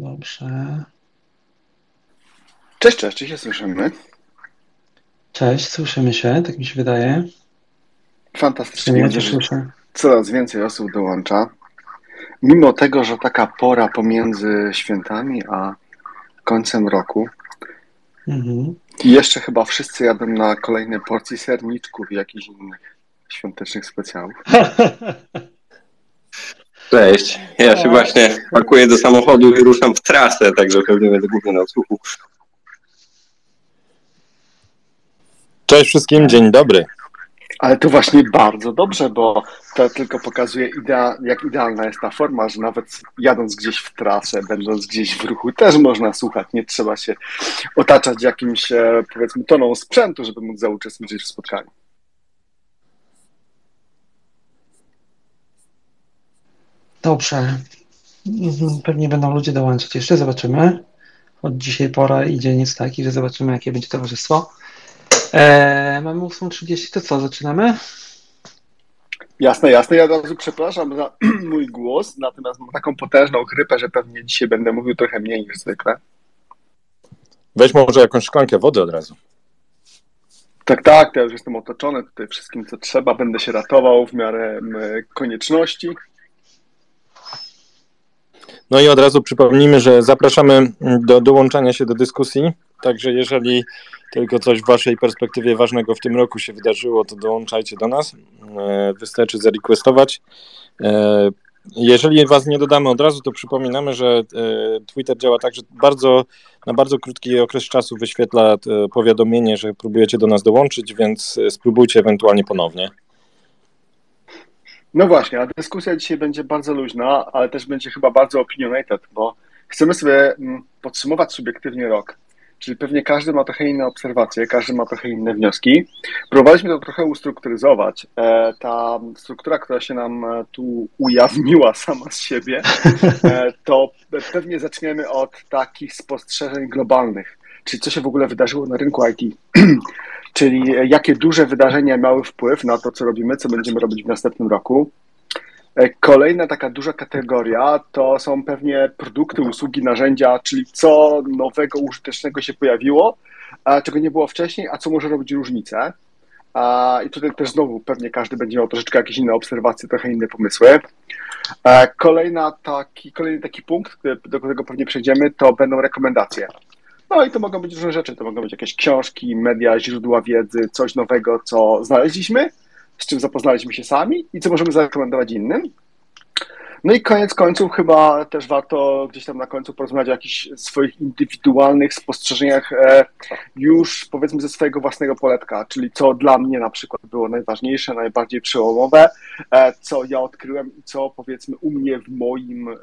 Dobrze. Cześć, cześć, czy się słyszymy? Cześć, słyszymy się, tak mi się wydaje. Fantastycznie. Ja słyszę. Coraz więcej osób dołącza. Mimo tego, że taka pora pomiędzy świętami a końcem roku. Mhm. I jeszcze chyba wszyscy jadą na kolejne porcje serniczków i jakichś innych świątecznych specjałów. Cześć. Ja się właśnie pakuję do samochodu i ruszam w trasę, także pewnie będę głównie na odsłuchu. Cześć wszystkim, dzień dobry. Ale to właśnie bardzo dobrze, bo to tylko pokazuje, idea, jak idealna jest ta forma, że nawet jadąc gdzieś w trasę, będąc gdzieś w ruchu, też można słuchać. Nie trzeba się otaczać jakimś, e, powiedzmy, toną sprzętu, żeby móc zauczestniczyć w spotkaniu. Dobrze. Pewnie będą ludzie dołączać jeszcze, zobaczymy. Od dzisiaj pora i dzień jest taki, że zobaczymy, jakie będzie towarzystwo. Eee, mamy 8.30, to co, zaczynamy? Jasne, jasne. Ja od razu przepraszam za mój głos, natomiast mam taką potężną chrypę, że pewnie dzisiaj będę mówił trochę mniej niż zwykle. Weź może jakąś szklankę wody od razu. Tak, tak, ja już jestem otoczony tutaj wszystkim, co trzeba. Będę się ratował w miarę konieczności. No i od razu przypomnijmy, że zapraszamy do dołączania się do dyskusji. Także jeżeli tylko coś w Waszej perspektywie ważnego w tym roku się wydarzyło, to dołączajcie do nas. E, wystarczy zarequestować. E, jeżeli Was nie dodamy od razu, to przypominamy, że e, Twitter działa tak, że bardzo, na bardzo krótki okres czasu wyświetla powiadomienie, że próbujecie do nas dołączyć, więc spróbujcie ewentualnie ponownie. No właśnie, a dyskusja dzisiaj będzie bardzo luźna, ale też będzie chyba bardzo opinionated, bo chcemy sobie mm, podsumować subiektywnie rok. Czyli pewnie każdy ma trochę inne obserwacje, każdy ma trochę inne wnioski. Próbowaliśmy to trochę ustrukturyzować. E, ta struktura, która się nam e, tu ujawniła sama z siebie, e, to pewnie zaczniemy od takich spostrzeżeń globalnych. Czyli co się w ogóle wydarzyło na rynku IT. Czyli jakie duże wydarzenia miały wpływ na to, co robimy, co będziemy robić w następnym roku. E, kolejna taka duża kategoria to są pewnie produkty, usługi, narzędzia, czyli co nowego, użytecznego się pojawiło, czego nie było wcześniej, a co może robić różnicę. I tutaj też znowu pewnie każdy będzie miał troszeczkę jakieś inne obserwacje, trochę inne pomysły. E, kolejna taki, kolejny taki punkt, do którego pewnie przejdziemy, to będą rekomendacje. No i to mogą być różne rzeczy. To mogą być jakieś książki, media, źródła wiedzy, coś nowego, co znaleźliśmy, z czym zapoznaliśmy się sami i co możemy zarekomendować innym. No i koniec końców chyba też warto gdzieś tam na końcu porozmawiać o jakichś swoich indywidualnych spostrzeżeniach e, już powiedzmy ze swojego własnego poletka, czyli co dla mnie na przykład było najważniejsze, najbardziej przełomowe, e, co ja odkryłem i co powiedzmy u mnie w moim e,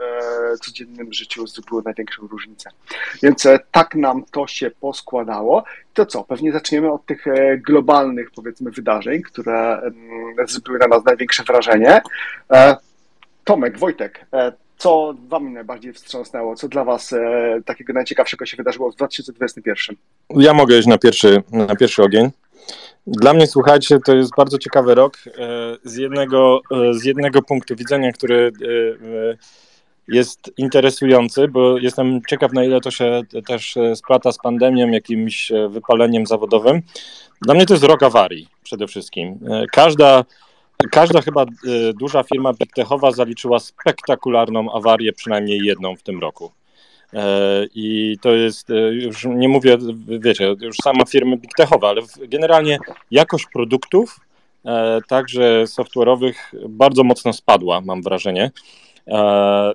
codziennym życiu zrobiło największą różnicę. Więc tak nam to się poskładało. To co, pewnie zaczniemy od tych globalnych powiedzmy wydarzeń, które mm, zrobiły na nas największe wrażenie. Tomek, Wojtek, e, co Wam najbardziej wstrząsnęło? Co dla Was e, takiego najciekawszego się wydarzyło w 2021? Ja mogę iść na pierwszy, na pierwszy ogień. Dla mnie, słuchajcie, to jest bardzo ciekawy rok e, z jednego, z jednego punktu widzenia, który jest interesujący, bo jestem ciekaw, na ile to się też splata z pandemią, jakimś wypaleniem zawodowym. Dla mnie to jest rok awarii przede wszystkim. Każda Każda chyba y, duża firma bigtechowa zaliczyła spektakularną awarię, przynajmniej jedną w tym roku. I to jest, już nie mówię, wiecie, już sama firmy big techowe, ale generalnie jakość produktów, także software'owych, bardzo mocno spadła, mam wrażenie.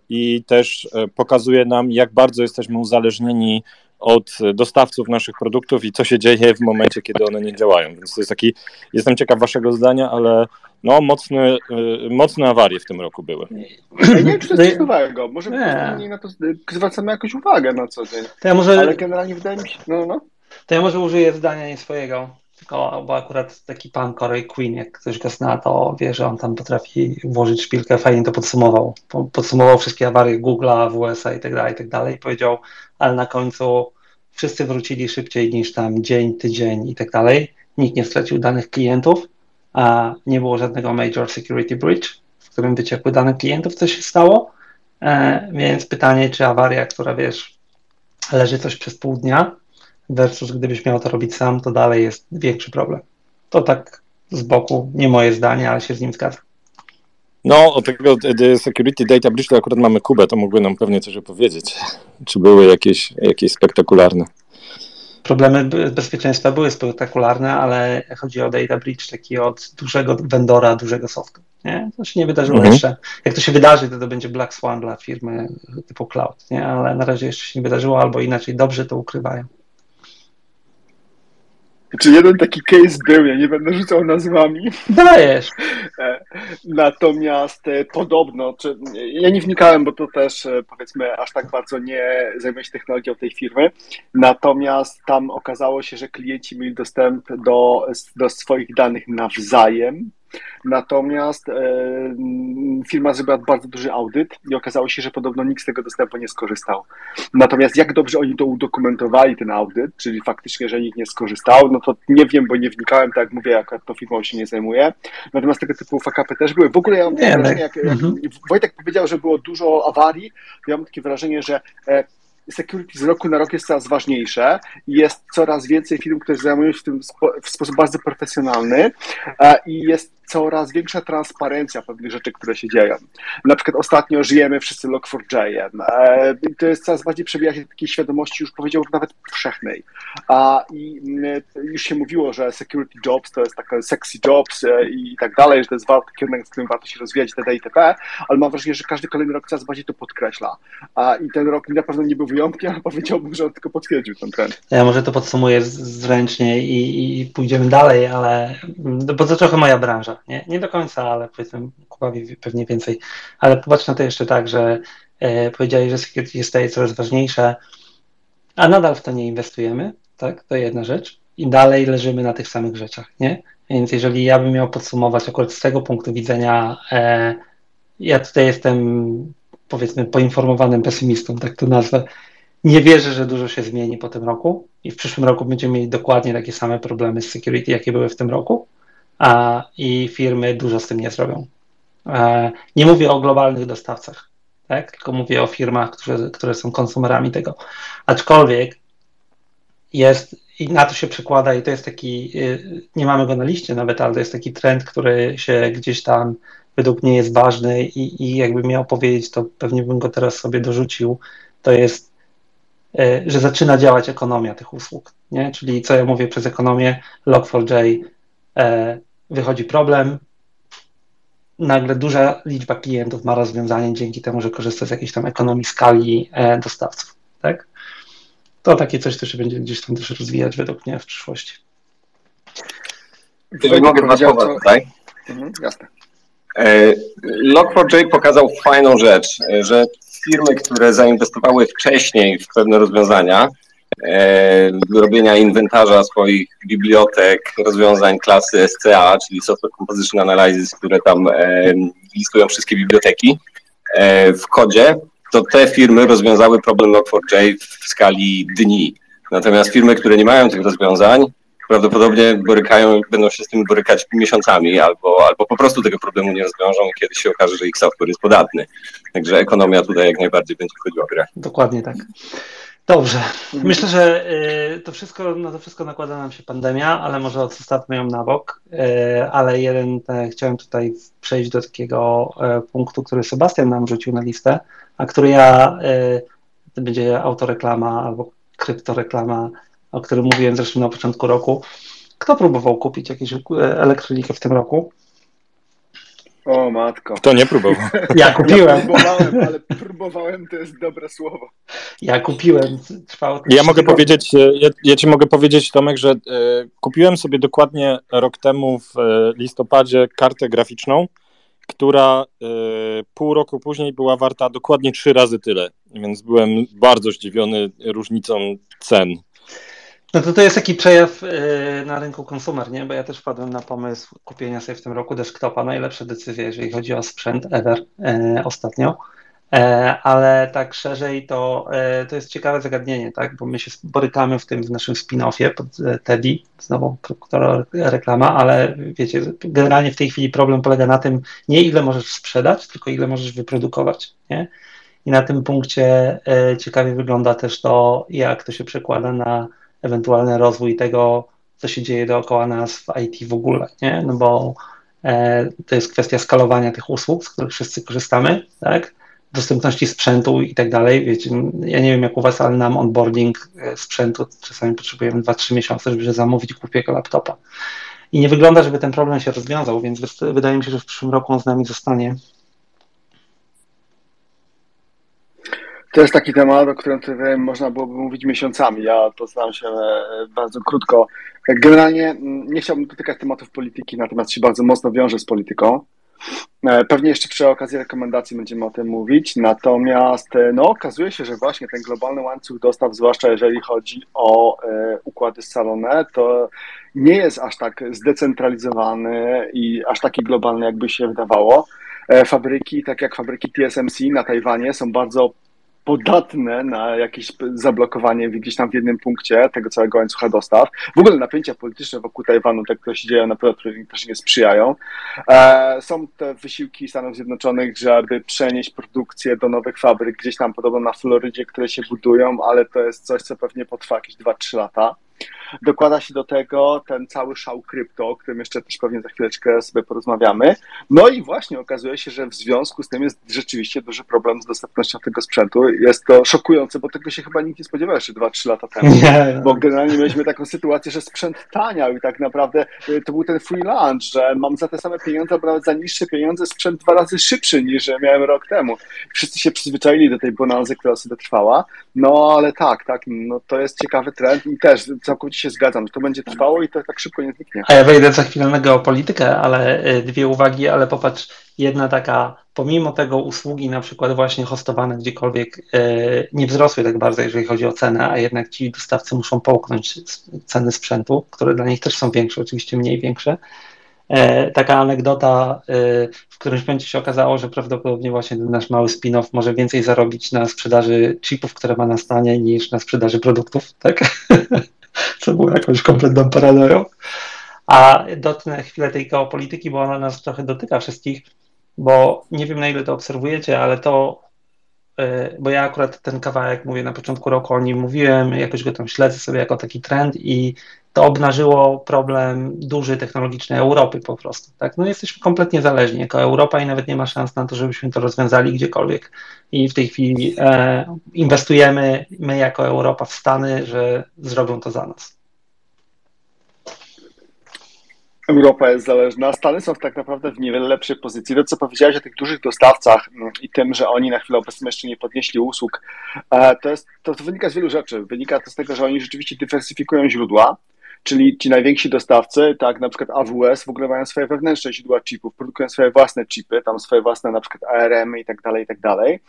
I też pokazuje nam, jak bardzo jesteśmy uzależnieni od dostawców naszych produktów i co się dzieje w momencie, kiedy one nie działają. Więc to jest taki, jestem ciekaw waszego zdania, ale no mocne, y, mocne awarie w tym roku były. Ja nie wiem, czy to jest coś nowego. Może nie. na to zwracamy jakąś uwagę na co dzień. To ja może, ale generalnie wydaje mi się, no, no. To ja może użyję zdania nie swojego, tylko, bo akurat taki pan Corey Queen, jak ktoś go zna, to wie, że on tam potrafi włożyć szpilkę, fajnie to podsumował. Podsumował wszystkie awarie Google'a, WSA i tak dalej, i tak dalej. I powiedział, ale na końcu wszyscy wrócili szybciej niż tam dzień, tydzień i tak dalej. Nikt nie stracił danych klientów, a nie było żadnego major security breach, w którym wyciekły dane klientów, co się stało. E, więc pytanie, czy awaria, która wiesz, leży coś przez pół dnia, versus gdybyś miał to robić sam, to dalej jest większy problem. To tak z boku, nie moje zdanie, ale się z nim zgadzam. No, o tego Security Data Breach to akurat mamy Kubę, to mógłby nam pewnie coś opowiedzieć. Czy były jakieś, jakieś spektakularne? Problemy bezpieczeństwa były spektakularne, ale chodzi o data breach taki od dużego vendora, dużego softu. Nie? To się nie wydarzyło mhm. jeszcze. Jak to się wydarzy, to to będzie Black Swan dla firmy typu cloud, nie? ale na razie jeszcze się nie wydarzyło, albo inaczej dobrze to ukrywają. Czy jeden taki case był, ja nie będę rzucał nazwami. Dajesz. E, natomiast e, podobno, czy, ja nie wnikałem, bo to też e, powiedzmy aż tak bardzo nie zajmuję się technologią tej firmy, natomiast tam okazało się, że klienci mieli dostęp do, do swoich danych nawzajem, Natomiast e, firma zrobiła bardzo duży audyt i okazało się, że podobno nikt z tego dostępu nie skorzystał. Natomiast jak dobrze oni to udokumentowali, ten audyt, czyli faktycznie, że nikt nie skorzystał, no to nie wiem, bo nie wnikałem, tak jak mówię, jak to firmą się nie zajmuje. Natomiast tego typu fakapy też były. W ogóle ja mam takie wrażenie, jak, jak mhm. Wojtek powiedział, że było dużo awarii, ja mam takie wrażenie, że e, security z roku na rok jest coraz ważniejsze i jest coraz więcej firm, które zajmują się tym w sposób bardzo profesjonalny e, i jest coraz większa transparencja pewnych rzeczy, które się dzieją. Na przykład ostatnio żyjemy wszyscy Log4j. E, to jest coraz bardziej przebija się takiej świadomości, już powiedziałbym nawet powszechnej. A i mm, już się mówiło, że security jobs to jest taka sexy jobs e, i tak dalej, że to jest kierunek, w którym warto się rozwijać itd. itp., ale mam wrażenie, że każdy kolejny rok coraz bardziej to podkreśla. A i ten rok na pewno nie był wyjątkiem, ale powiedziałbym, że on tylko potwierdził ten trend. Ja może to podsumuję zręcznie i, i pójdziemy dalej, ale bo to trochę moja branża. Nie, nie do końca, ale powiedzmy Kuba pewnie więcej. Ale popatrz na to jeszcze tak, że e, powiedziałeś, że security staje coraz ważniejsze, a nadal w to nie inwestujemy, tak? To jedna rzecz. I dalej leżymy na tych samych rzeczach, nie? Więc jeżeli ja bym miał podsumować akurat z tego punktu widzenia, e, ja tutaj jestem powiedzmy poinformowanym pesymistą, tak to nazwę. Nie wierzę, że dużo się zmieni po tym roku i w przyszłym roku będziemy mieli dokładnie takie same problemy z security, jakie były w tym roku a, i firmy dużo z tym nie zrobią. E, nie mówię o globalnych dostawcach, tak? tylko mówię o firmach, które, które są konsumerami tego. Aczkolwiek jest, i na to się przekłada, i to jest taki, y, nie mamy go na liście nawet, ale to jest taki trend, który się gdzieś tam według mnie jest ważny i, i jakbym miał powiedzieć, to pewnie bym go teraz sobie dorzucił, to jest, y, że zaczyna działać ekonomia tych usług, nie? czyli co ja mówię przez ekonomię, Log4j E, wychodzi problem, nagle duża liczba klientów ma rozwiązanie dzięki temu, że korzysta z jakiejś tam ekonomii skali e, dostawców, tak? To takie coś, co się będzie gdzieś tam też rozwijać według mnie w przyszłości. Jeżeli mogę dwa słowa tutaj. Mhm, jasne. E, Log4j pokazał fajną rzecz, że firmy, które zainwestowały wcześniej w pewne rozwiązania, E, robienia inwentarza swoich bibliotek, rozwiązań klasy SCA, czyli Software Composition Analysis, które tam e, listują wszystkie biblioteki e, w kodzie, to te firmy rozwiązały problem Log4j w skali dni. Natomiast firmy, które nie mają tych rozwiązań, prawdopodobnie borykają, będą się z tym borykać miesiącami albo, albo po prostu tego problemu nie rozwiążą i kiedyś się okaże, że ich software jest podatny. Także ekonomia tutaj jak najbardziej będzie wchodziła w grę. Dokładnie tak. Dobrze. Mhm. Myślę, że y, to wszystko, na to wszystko nakłada nam się pandemia, ale może odstawmy ją na bok. Y, ale jeden, e, chciałem tutaj przejść do takiego e, punktu, który Sebastian nam rzucił na listę, a który ja będzie autoreklama albo kryptoreklama, o którym mówiłem zresztą na początku roku. Kto próbował kupić jakieś elektronikę w tym roku? O matko. Kto nie próbował? Ja kupiłem. Ja próbowałem, ale próbowałem to jest dobre słowo. Ja kupiłem. Trwało ja mogę powiedzieć, e, ja, ja, ci mogę powiedzieć, Tomek, że e, kupiłem sobie dokładnie rok temu w e, listopadzie kartę graficzną, która e, pół roku później była warta dokładnie trzy razy tyle, więc byłem bardzo zdziwiony różnicą cen. No to to jest taki przejaw yy, na rynku konsumer, nie? Bo ja też wpadłem na pomysł kupienia sobie w tym roku desktopa. Najlepsza decyzja, jeżeli chodzi o sprzęt ever yy, ostatnio. E, ale tak szerzej to, e, to jest ciekawe zagadnienie, tak? Bo my się borykamy w tym w naszym spin-offie pod Teddy, znowu reklama, ale wiecie, generalnie w tej chwili problem polega na tym, nie ile możesz sprzedać, tylko ile możesz wyprodukować, nie? I na tym punkcie ciekawie wygląda też to, jak to się przekłada na ewentualny rozwój tego, co się dzieje dookoła nas w IT w ogóle, nie? No bo e, to jest kwestia skalowania tych usług, z których wszyscy korzystamy, tak? Dostępności sprzętu i tak dalej. Wiecie, ja nie wiem jak u Was, ale nam onboarding e, sprzętu czasami potrzebujemy 2-3 miesiące, żeby zamówić głupiego laptopa. I nie wygląda, żeby ten problem się rozwiązał, więc wydaje mi się, że w przyszłym roku on z nami zostanie To jest taki temat, o którym tutaj można byłoby mówić miesiącami. Ja postaram się e, bardzo krótko. Generalnie nie chciałbym dotykać tematów polityki, natomiast się bardzo mocno wiąże z polityką. E, pewnie jeszcze przy okazji rekomendacji będziemy o tym mówić. Natomiast e, no, okazuje się, że właśnie ten globalny łańcuch dostaw, zwłaszcza jeżeli chodzi o układy scalone, to nie jest aż tak zdecentralizowany i aż taki globalny, jakby się wydawało. Fabryki, tak jak fabryki TSMC na Tajwanie, są bardzo podatne na jakieś zablokowanie gdzieś tam w jednym punkcie tego całego łańcucha dostaw. W ogóle napięcia polityczne wokół Tajwanu, te, które się dzieją na pewno też nie sprzyjają. E, są te wysiłki Stanów Zjednoczonych, żeby przenieść produkcję do nowych fabryk gdzieś tam podobno na Florydzie, które się budują, ale to jest coś, co pewnie potrwa jakieś 2-3 lata. Dokłada się do tego ten cały szał krypto, o którym jeszcze też pewnie za chwileczkę sobie porozmawiamy. No i właśnie okazuje się, że w związku z tym jest rzeczywiście duży problem z dostępnością tego sprzętu. Jest to szokujące, bo tego się chyba nikt nie spodziewał jeszcze 2-3 lata temu. Bo generalnie mieliśmy taką sytuację, że sprzęt taniał i tak naprawdę y, to był ten free lunch, że mam za te same pieniądze, albo nawet za niższe pieniądze sprzęt dwa razy szybszy niż miałem rok temu. Wszyscy się przyzwyczaili do tej bonanzy, która sobie trwała. No ale tak, tak, no to jest ciekawy trend i też całkowicie się zgadzam, to będzie trwało i to tak szybko nie zniknie. A ja wejdę za chwilę na geopolitykę, ale y, dwie uwagi, ale popatrz, jedna taka, pomimo tego usługi na przykład właśnie hostowane gdziekolwiek y, nie wzrosły tak bardzo, jeżeli chodzi o cenę, a jednak ci dostawcy muszą połknąć ceny sprzętu, które dla nich też są większe, oczywiście mniej większe. E, taka anegdota, y, w którymś momencie się okazało, że prawdopodobnie właśnie ten nasz mały spin-off może więcej zarobić na sprzedaży chipów, które ma na stanie, niż na sprzedaży produktów, tak? co było jakąś kompletną paranoją. A dotknę chwilę tej geopolityki, bo ona nas trochę dotyka wszystkich, bo nie wiem na ile to obserwujecie, ale to, y, bo ja akurat ten kawałek mówię na początku roku o nim mówiłem, jakoś go tam śledzę sobie jako taki trend i to obnażyło problem duży technologiczny Europy po prostu. Tak? No jesteśmy kompletnie zależni jako Europa i nawet nie ma szans na to, żebyśmy to rozwiązali gdziekolwiek. I w tej chwili e, inwestujemy my jako Europa w Stany, że zrobią to za nas. Europa jest zależna. Stany są tak naprawdę w niewiele lepszej pozycji. To, co powiedziałeś o tych dużych dostawcach mm, i tym, że oni na chwilę obecną jeszcze nie podnieśli usług, e, to, jest, to, to wynika z wielu rzeczy. Wynika to z tego, że oni rzeczywiście dywersyfikują źródła, czyli ci najwięksi dostawcy, tak, na przykład AWS w ogóle mają swoje wewnętrzne źródła chipów, produkują swoje własne chipy, tam swoje własne na przykład ARM i tak dalej, i tak dalej.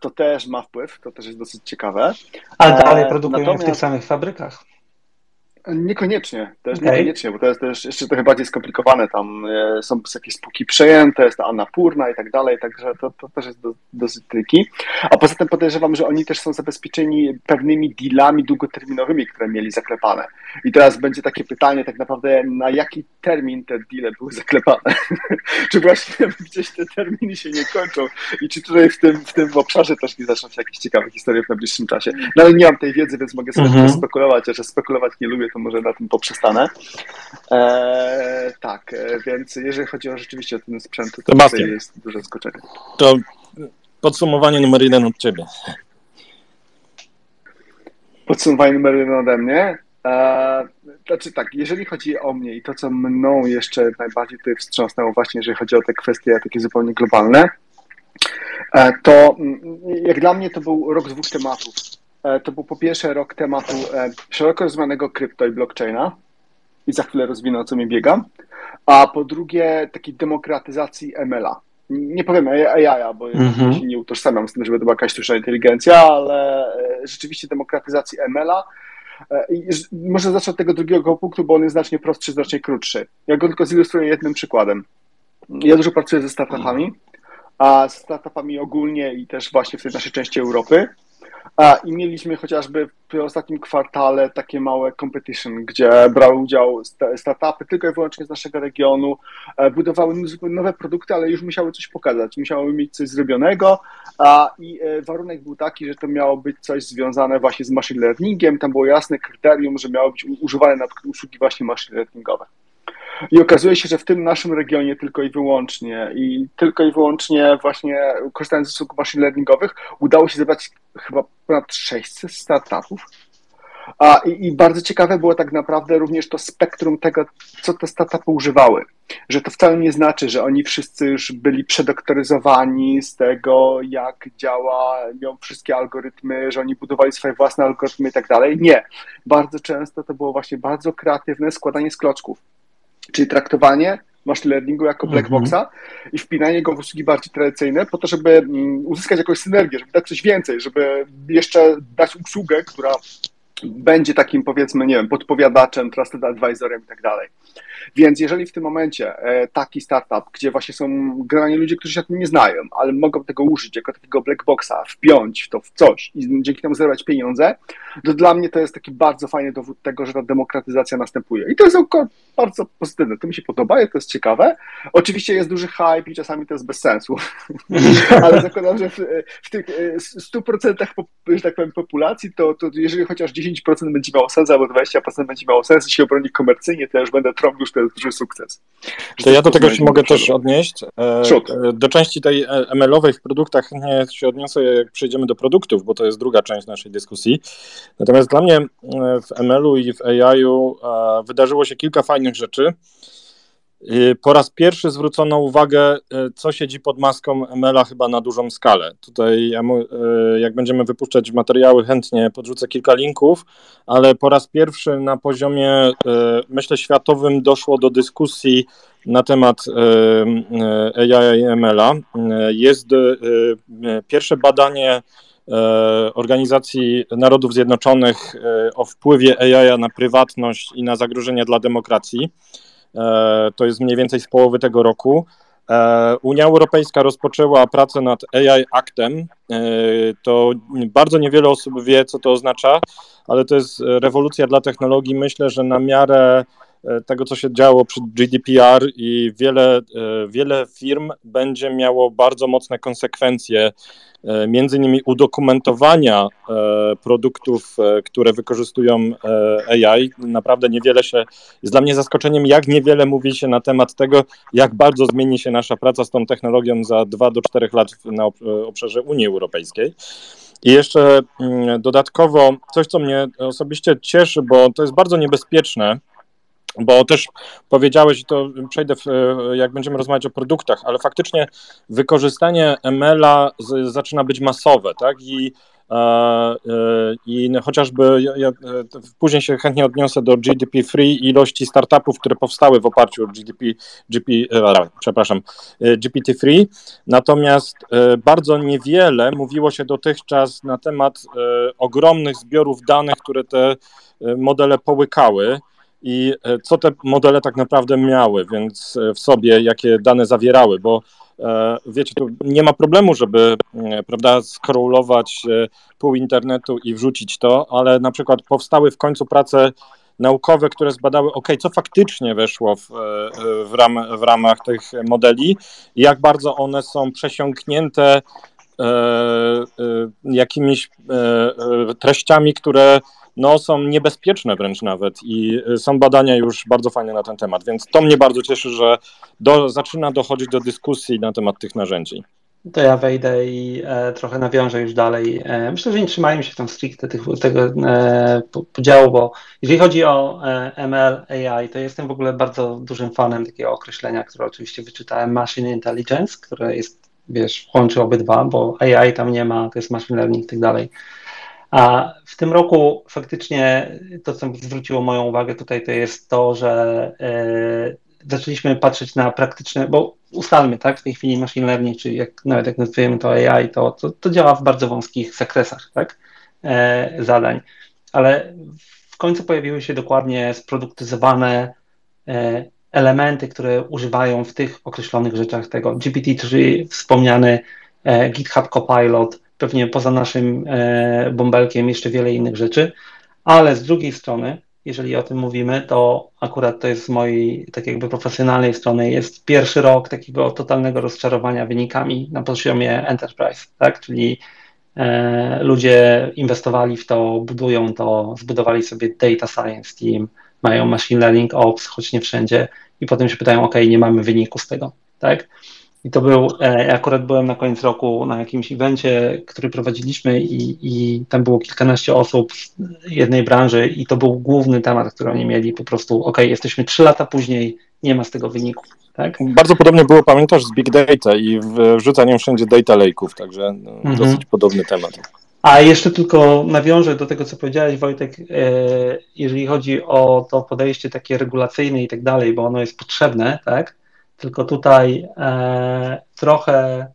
To też ma wpływ, to też jest dosyć ciekawe. Ale dalej produkują Natomiast... w tych samych fabrykach. Niekoniecznie, też okay. niekoniecznie, bo to jest też jeszcze trochę bardziej skomplikowane. Tam e, są jakieś spółki przejęte, jest ta Annapurna i tak dalej, także to, to też jest do, dosyć triki. A poza tym podejrzewam, że oni też są zabezpieczeni pewnymi dealami długoterminowymi, które mieli zaklepane. I teraz będzie takie pytanie tak naprawdę, na jaki termin te deale były zaklepane? czy właśnie gdzieś te terminy się nie kończą i czy tutaj w tym, w tym obszarze też nie zaczną się jakieś ciekawe historie w najbliższym czasie? No ale nie mam tej wiedzy, więc mogę sobie -hmm. spekulować, a że spekulować nie lubię, to może na tym poprzestanę. E, tak, e, więc jeżeli chodzi o rzeczywiście o ten sprzęt, to jest duże zaskoczenie. To podsumowanie numer jeden od ciebie. podsumowanie numer jeden ode mnie. E, znaczy tak, jeżeli chodzi o mnie i to, co mną jeszcze najbardziej tutaj wstrząsnęło właśnie, jeżeli chodzi o te kwestie takie zupełnie globalne, to mm, jak dla mnie to był rok dwóch tematów. E, to był po pierwsze rok tematu szeroko rozumianego krypto i blockchaina i za chwilę rozwinę, o co mi biegam, a po drugie takiej demokratyzacji ML-a. Nie powiem AI, bo mhm. się nie utożsamiam z tym, żeby to była jakaś sztuczna inteligencja, ale rzeczywiście demokratyzacji ML-a, E, może zacznę od tego drugiego punktu, bo on jest znacznie prostszy, znacznie krótszy. Ja go tylko zilustruję jednym przykładem. Ja dużo pracuję ze startupami, a z startupami ogólnie i też właśnie w tej naszej części Europy. A, I mieliśmy chociażby w ostatnim kwartale takie małe competition, gdzie brały udział startupy tylko i wyłącznie z naszego regionu, e, budowały nowe produkty, ale już musiały coś pokazać, musiały mieć coś zrobionego. A, i e, warunek był taki, że to miało być coś związane właśnie z machine learningiem, tam było jasne kryterium, że miało być używane na usługi właśnie machine learningowe. I okazuje się, że w tym naszym regionie tylko i wyłącznie i tylko i wyłącznie właśnie korzystając z usług machine learningowych udało się zebrać chyba ponad 600 startupów. A, i, I bardzo ciekawe było tak naprawdę również to spektrum tego, co te startupy używały. Że to wcale nie znaczy, że oni wszyscy już byli przedoktoryzowani z tego, jak działają wszystkie algorytmy, że oni budowali swoje własne algorytmy i tak dalej. Nie. Bardzo często to było właśnie bardzo kreatywne składanie z klocków czyli traktowanie machine learningu jako black mhm. boxa i wpinanie go w usługi bardziej tradycyjne po to, żeby mm, uzyskać jakąś synergię, żeby dać coś więcej, żeby jeszcze dać usługę, która będzie takim powiedzmy, nie wiem, podpowiadaczem, trusted advisorem i tak dalej. Więc jeżeli w tym momencie e, taki startup, gdzie właśnie są generalnie ludzie, którzy się tym nie znają, ale mogą tego użyć jako takiego black boxa, wpiąć to w coś i dzięki temu zarabiać pieniądze, to dla mnie to jest taki bardzo fajny dowód tego, że ta demokratyzacja następuje. I to jest bardzo pozytywne. To mi się podoba, to jest ciekawe. Oczywiście jest duży hype i czasami to jest bez sensu, ale zakładam, że w, w tych 100% e, że tak powiem, populacji, to, to jeżeli chociaż 10% będzie miało sens, albo 20% będzie miało sens i się obroni komercyjnie, to ja już będę trąbił, że to jest duży sukces. To ja do tego się mogę też odnieść. E, e, do części tej ML-owej w produktach nie się odniosę, jak przejdziemy do produktów, bo to jest druga część naszej dyskusji. Natomiast dla mnie w ML-u i w AI-u wydarzyło się kilka fajnych rzeczy. Po raz pierwszy zwrócono uwagę, e, co siedzi pod maską ML-a chyba na dużą skalę. Tutaj, e, jak będziemy wypuszczać materiały, chętnie podrzucę kilka linków, ale po raz pierwszy na poziomie, myślę, światowym doszło do dyskusji na temat AI i ML-a. Jest pierwsze badanie Organizacji Narodów Zjednoczonych o wpływie AI na prywatność i na zagrożenia dla demokracji. E, to jest mniej więcej z połowy tego roku. E, Unia Europejska rozpoczęła pracę nad AI Actem. E, to bardzo niewiele osób wie, co to oznacza, ale to jest rewolucja dla technologii. Myślę, że na miarę tego, co się działo przy GDPR i wiele, wiele firm będzie miało bardzo mocne konsekwencje E, między innymi udokumentowania e, produktów, e, które wykorzystują AI. Naprawdę niewiele się, jest dla mnie zaskoczeniem, jak niewiele mówi się na temat tego, jak bardzo zmieni się nasza praca z tą technologią za 2 do 4 lat na obszarze Unii Europejskiej. I jeszcze mm, dodatkowo coś, co mnie osobiście cieszy, bo to jest bardzo niebezpieczne, bo też powiedziałeś, i to przejdę, w, jak będziemy rozmawiać o produktach, ale faktycznie wykorzystanie ML-a z, zaczyna być masowe, tak? I, e, e, i chociażby ja, ja, e, później się chętnie odniosę do GDP-free ilości startupów, które powstały w oparciu o GDP, GP, przepraszam, GPT-free, natomiast bardzo niewiele mówiło się dotychczas na temat ogromnych zbiorów danych, które te modele połykały i e, co te modele tak naprawdę miały, więc e, w sobie, jakie dane zawierały, bo e, wiecie, tu nie ma problemu, żeby prawda, scrollować pół internetu i wrzucić to, ale na przykład powstały w końcu prace naukowe, które zbadały, ok, co faktycznie weszło w, w, ram, w ramach tych modeli jak bardzo one są przesiąknięte e, e, jakimiś e, treściami, które no, są niebezpieczne wręcz nawet i y, są badania już bardzo fajne na ten temat, więc to mnie bardzo cieszy, że do, zaczyna dochodzić do dyskusji na temat tych narzędzi. To ja wejdę i e, trochę nawiążę już dalej. E, myślę, że nie trzymają się tam stricte tych, tego e, podziału, bo jeżeli chodzi o e, ML, AI, to jestem w ogóle bardzo dużym fanem takiego określenia, które oczywiście wyczytałem, Machine Intelligence, które jest, wiesz, łączy obydwa, bo AI tam nie ma, to jest machine learning i tak dalej. A w tym roku faktycznie to, co zwróciło moją uwagę tutaj, to jest to, że e, zaczęliśmy patrzeć na praktyczne, bo ustalmy, tak, w tej chwili machine learning, czy jak, nawet jak nazywamy to AI, to, to, to działa w bardzo wąskich zakresach, tak, e, zadań, ale w końcu pojawiły się dokładnie sproduktyzowane e, elementy, które używają w tych określonych rzeczach tego. GPT-3 wspomniany, e, GitHub Copilot, pewnie poza naszym e, bąbelkiem jeszcze wiele innych rzeczy, ale z drugiej strony jeżeli o tym mówimy, to akurat to jest z mojej tak jakby profesjonalnej strony, jest pierwszy rok takiego totalnego rozczarowania wynikami na poziomie enterprise, tak, czyli e, ludzie inwestowali w to, budują to, zbudowali sobie data science team, mają machine learning ops, choć nie wszędzie i potem się pytają, ok, nie mamy wyniku z tego, tak, i to był, e, akurat byłem na koniec roku na jakimś evencie, który prowadziliśmy i, i tam było kilkanaście osób z jednej branży i to był główny temat, który oni mieli, po prostu, ok, jesteśmy trzy lata później, nie ma z tego wyniku. Tak? Bardzo podobnie było, pamiętasz, z Big Data i wrzucaniem wszędzie data lake'ów, także no, mhm. dosyć podobny temat. A jeszcze tylko nawiążę do tego, co powiedziałeś, Wojtek, e, jeżeli chodzi o to podejście takie regulacyjne i tak dalej, bo ono jest potrzebne, tak? Tylko tutaj e, trochę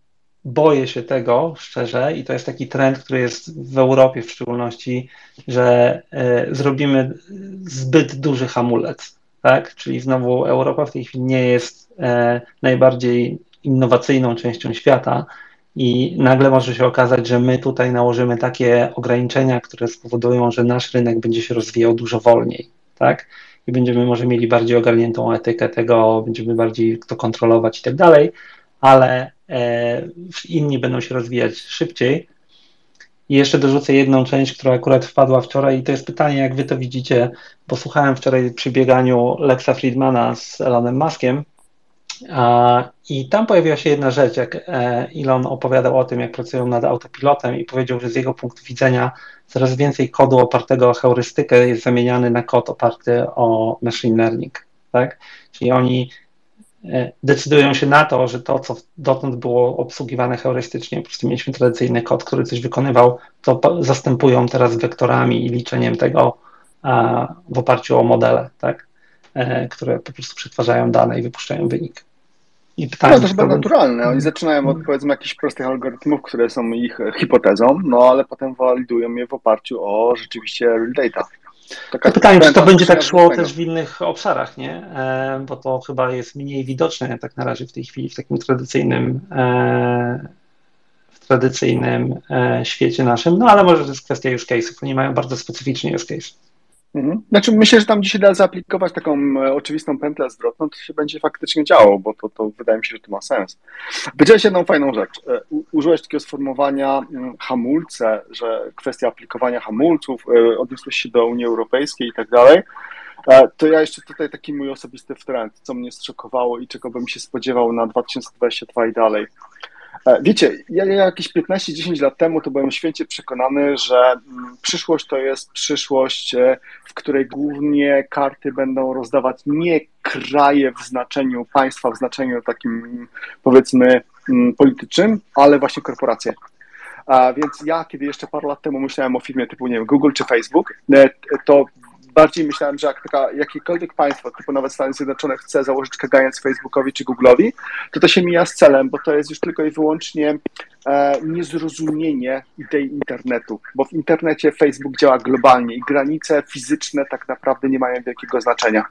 boję się tego, szczerze, i to jest taki trend, który jest w Europie w szczególności, że e, zrobimy zbyt duży hamulec, tak? Czyli znowu Europa w tej chwili nie jest e, najbardziej innowacyjną częścią świata i nagle może się okazać, że my tutaj nałożymy takie ograniczenia, które spowodują, że nasz rynek będzie się rozwijał dużo wolniej, tak? I będziemy może mieli bardziej ogarniętą etykę tego, będziemy bardziej to kontrolować i tak dalej, ale e, inni będą się rozwijać szybciej. I jeszcze dorzucę jedną część, która akurat wpadła wczoraj i to jest pytanie, jak wy to widzicie, bo słuchałem wczoraj przy bieganiu Lexa Friedmana z Elonem Muskiem i tam pojawiła się jedna rzecz, jak e, Elon opowiadał o tym, jak pracują nad autopilotem i powiedział, że z jego punktu widzenia coraz więcej kodu opartego o heurystykę jest zamieniany na kod oparty o machine learning. Tak? Czyli oni e, decydują się na to, że to, co dotąd było obsługiwane heurystycznie, po prostu mieliśmy tradycyjny kod, który coś wykonywał, to zastępują teraz wektorami i liczeniem tego w oparciu o modele, tak? E, które po prostu przetwarzają dane i wypuszczają wynik. I pytanie, no to chyba naturalne. Oni zaczynają od powiedzmy jakichś prostych algorytmów, które są ich hipotezą, no ale potem walidują je w oparciu o rzeczywiście real data. Taka pytanie, czy to będzie tak szło też w innych obszarach, nie? E, bo to chyba jest mniej widoczne tak na razie w tej chwili w takim tradycyjnym e, w tradycyjnym e, świecie naszym, no ale może to jest kwestia use case'ów. Oni mają bardzo specyficzny use case. Mhm. Znaczy myślę, że tam dzisiaj da zaaplikować taką e, oczywistą pętlę zwrotną, to się będzie faktycznie działo, bo to, to wydaje mi się, że to ma sens. Powiedziałeś jedną fajną rzecz. E, użyłeś takiego sformułowania mm, hamulce, że kwestia aplikowania hamulców, e, odniosłeś się do Unii Europejskiej i tak dalej. To ja jeszcze tutaj taki mój osobisty trend, co mnie zszokowało i czego bym się spodziewał na 2022 i dalej. E, wiecie, ja jakieś 15-10 lat temu to byłem święcie przekonany, że mm, przyszłość to jest przyszłość, e, w której głównie karty będą rozdawać nie kraje w znaczeniu państwa, w znaczeniu takim powiedzmy mm, politycznym, ale właśnie korporacje. A więc ja, kiedy jeszcze parę lat temu myślałem o firmie typu, nie wiem, Google czy Facebook, e, to bardziej myślałem, że jak taka, jakiekolwiek państwo, typu nawet Stany Zjednoczone, chce założyć kagając Facebookowi czy Google'owi, to to się mija z celem, bo to jest już tylko i wyłącznie e, niezrozumienie idei internetu, bo w internecie Facebook działa globalnie i granice fizyczne tak naprawdę nie mają wielkiego znaczenia.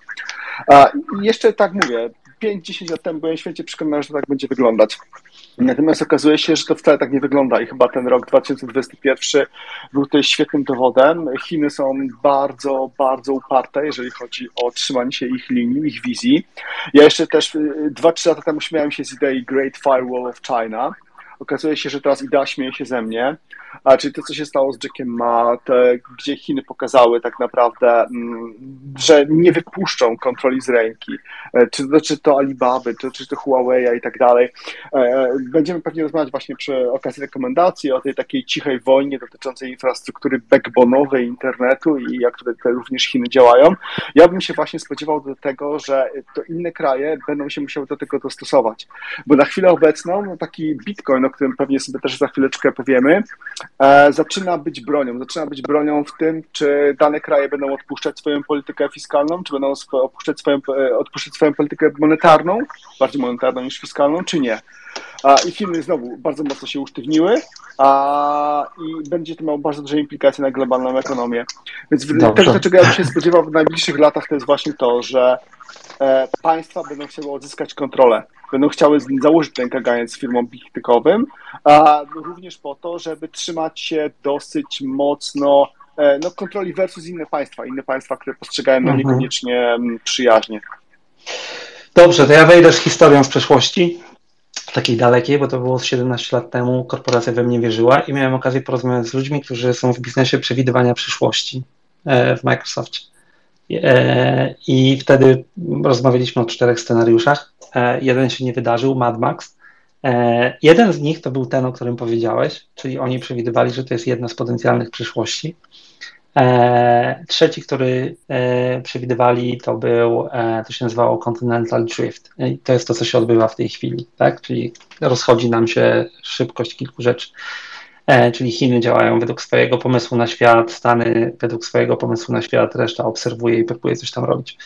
E, jeszcze tak mówię, 5-10 lat temu byłem święcie przekonany, że to tak będzie wyglądać. Natomiast okazuje się, że to wcale tak nie wygląda i chyba ten rok 2021 był tutaj świetnym dowodem. Chiny są bardzo, bardzo uparte, jeżeli chodzi o trzymanie się ich linii, ich wizji. Ja jeszcze też 2-3 y, lata temu śmiałem się z idei Great Firewall of China, okazuje się, że teraz idea śmieje się ze mnie, a czyli to, co się stało z Jackiem Ma, te, gdzie Chiny pokazały tak naprawdę, mm, że nie wypuszczą kontroli z ręki, e, czy, czy to Alibaby, czy, czy to Huawei i tak dalej. E, będziemy pewnie rozmawiać właśnie przy okazji rekomendacji o tej takiej cichej wojnie dotyczącej infrastruktury backbone'owej internetu i jak tutaj również Chiny działają. Ja bym się właśnie spodziewał do tego, że to inne kraje będą się musiały do tego dostosować, bo na chwilę obecną taki Bitcoin, o którym pewnie sobie też za chwileczkę powiemy, e, zaczyna być bronią. Zaczyna być bronią w tym, czy dane kraje będą odpuszczać swoją politykę fiskalną, czy będą odpuszczać swoją, e, odpuszczać swoją politykę monetarną, bardziej monetarną niż fiskalną, czy nie. I Chiny znowu bardzo mocno się usztywniły a, i będzie to miało bardzo duże implikacje na globalną ekonomię. Więc to, czego ja bym się spodziewał w najbliższych latach, to jest właśnie to, że e, państwa będą chciały odzyskać kontrolę będą chciały założyć ten kaganiec firmom bichtykowym, a również po to, żeby trzymać się dosyć mocno e, no, kontroli versus inne państwa, inne państwa, które postrzegają no, mhm. niekoniecznie mm, przyjaźnie. Dobrze, to ja wejdę z historią z przeszłości, takiej dalekiej, bo to było 17 lat temu, korporacja we mnie wierzyła i miałem okazję porozmawiać z ludźmi, którzy są w biznesie przewidywania przyszłości e, w Microsoftie. E, I wtedy rozmawialiśmy o czterech scenariuszach. E, jeden się nie wydarzył, Mad Max. Jeden z nich to był ten, o którym powiedziałeś, czyli oni przewidywali, że to jest jedna z potencjalnych przyszłości. Trzeci, który przewidywali, to był, to się nazywało Continental Drift. I to jest to, co się odbywa w tej chwili, tak? Czyli rozchodzi nam się szybkość kilku rzeczy. E, czyli Chiny działają według swojego pomysłu na świat, Stany według swojego pomysłu na świat, reszta obserwuje i próbuje coś tam robić.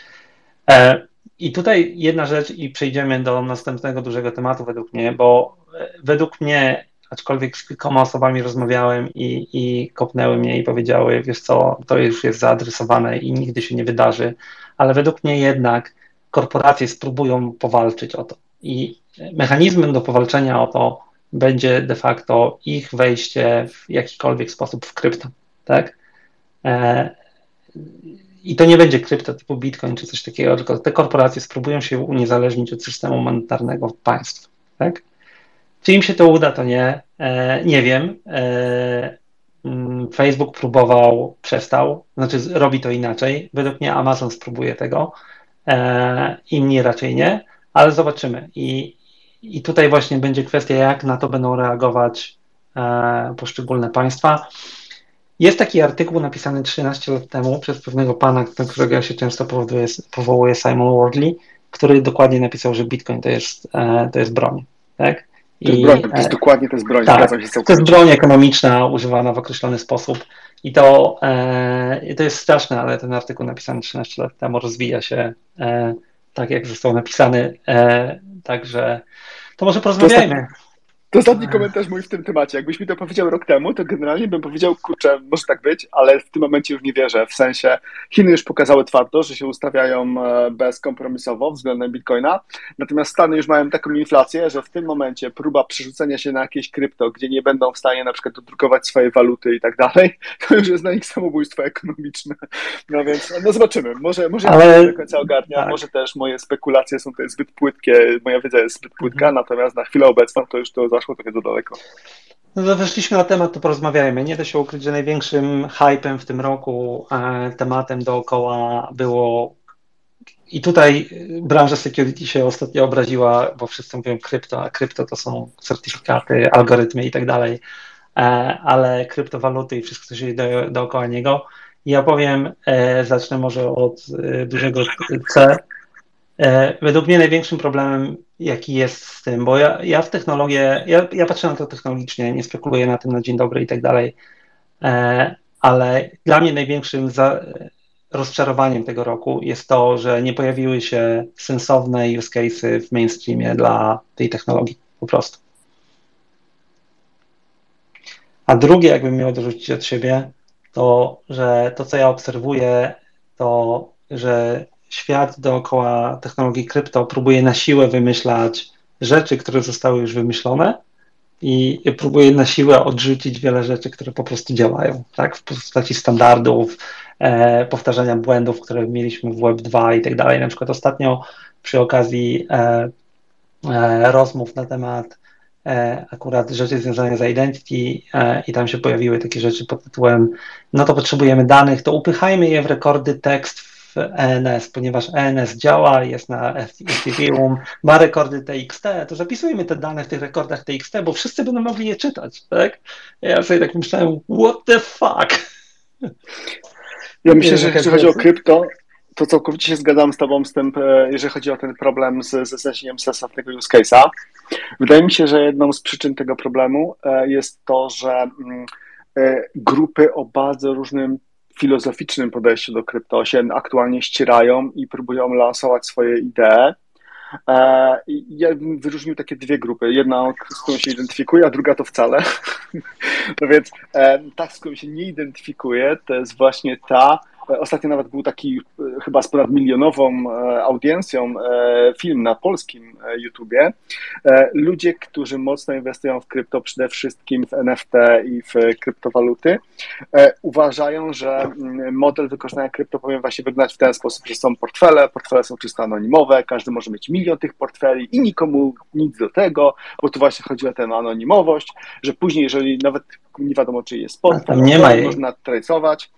E, I tutaj jedna rzecz, i przejdziemy do następnego dużego tematu według mnie, bo e, według mnie, aczkolwiek z kilkoma osobami rozmawiałem i, i kopnęły mnie i powiedziały, wiesz co, to już jest zaadresowane i nigdy się nie wydarzy, ale według mnie jednak korporacje spróbują powalczyć o to. I mechanizmem do powalczenia o to będzie de facto ich wejście w jakikolwiek sposób w krypto, tak? E, I to nie będzie krypto typu Bitcoin czy coś takiego, tylko te korporacje spróbują się uniezależnić od systemu monetarnego państw, tak? Czy im się to uda, to nie, e, nie wiem. E, mm, Facebook próbował, przestał, znaczy robi to inaczej. Według mnie Amazon spróbuje tego, inni raczej nie, ale zobaczymy. I i tutaj właśnie będzie kwestia, jak na to będą reagować e, poszczególne państwa. Jest taki artykuł napisany 13 lat temu przez pewnego pana, do którego ja się często powołuje, powołuje Simon Wardley, który dokładnie napisał, że Bitcoin to jest, e, to jest broń. Tak? To jest, broń, to jest e, dokładnie to jest broń. Tak, to jest broń ekonomiczna używana w określony sposób. I to, e, to jest straszne, ale ten artykuł napisany 13 lat temu rozwija się e, tak, jak został napisany. E, także to może porozmawiajmy. To ostatni komentarz mój w tym temacie. Jakbyś mi to powiedział rok temu, to generalnie bym powiedział, kurczę, może tak być, ale w tym momencie już nie wierzę. W sensie Chiny już pokazały twardo, że się ustawiają e, bezkompromisowo względem Bitcoina, natomiast Stany już mają taką inflację, że w tym momencie próba przerzucenia się na jakieś krypto, gdzie nie będą w stanie na przykład dodrukować swojej waluty i tak dalej, to już jest dla nich samobójstwo ekonomiczne. No więc no zobaczymy. Może, może ale... nie do końca ogarnia, tak. może też moje spekulacje są tutaj zbyt płytkie, moja wiedza jest zbyt płytka, mhm. natomiast na chwilę obecną to już to zaszło trochę za daleko. No to weszliśmy na temat, to porozmawiajmy. Nie da się ukryć, że największym hypem w tym roku, e, tematem dookoła było i tutaj branża security się ostatnio obraziła, bo wszyscy mówią krypto, a krypto to są certyfikaty, algorytmy i tak dalej, e, ale kryptowaluty i wszystko, co się dzieje dookoła niego. Ja powiem, e, zacznę może od dużego C, według mnie największym problemem, jaki jest z tym, bo ja, ja w technologię, ja, ja patrzę na to technologicznie, nie spekuluję na tym na dzień dobry i tak dalej, e, ale dla mnie największym za, rozczarowaniem tego roku jest to, że nie pojawiły się sensowne use cases w mainstreamie dla tej technologii, po prostu. A drugie, jakbym miał dorzucić od siebie, to, że to, co ja obserwuję, to, że świat dookoła technologii krypto próbuje na siłę wymyślać rzeczy, które zostały już wymyślone i próbuje na siłę odrzucić wiele rzeczy, które po prostu działają, tak? W postaci standardów, e, powtarzania błędów, które mieliśmy w Web2 i tak dalej. Na przykład ostatnio przy okazji e, e, rozmów na temat e, akurat rzeczy związane z identity e, i tam się pojawiły takie rzeczy pod tytułem no to potrzebujemy danych, to upychajmy je w rekordy tekst w ENS, ponieważ ENS działa, jest na Ethereum, ma rekordy TXT, to zapisujmy te dane w tych rekordach TXT, bo wszyscy będą mogli je czytać, tak? Ja sobie tak myślałem, what the fuck? Ja myślę, że jeżeli chodzi o krypto, to całkowicie się zgadzam z Tobą z tym, e, jeżeli chodzi o ten problem z, ze znalezieniem sensownego use case'a. Wydaje mi się, że jedną z przyczyn tego problemu e, jest to, że mm, e, grupy o bardzo różnym filozoficznym podejściu do krypto się aktualnie ścierają i próbują lansować swoje idee. Ja bym wyróżnił takie dwie grupy. Jedna, z którą się identyfikuje, a druga to wcale. No więc ta, z którą się nie identyfikuje, to jest właśnie ta, Ostatnio nawet był taki e, chyba z ponad milionową e, audiencją e, film na polskim YouTubie. Ludzie, którzy mocno inwestują w krypto, przede wszystkim w NFT i w kryptowaluty, uważają, że mm, model wykorzystania krypto powinien właśnie wyglądać w ten sposób, że są portfele, portfele są czysto anonimowe, każdy może mieć milion tych portfeli i nikomu nic do tego, bo tu właśnie chodzi o tę anonimowość, że później, jeżeli nawet nie wiadomo, czy jest portfel, nie ma można tracować.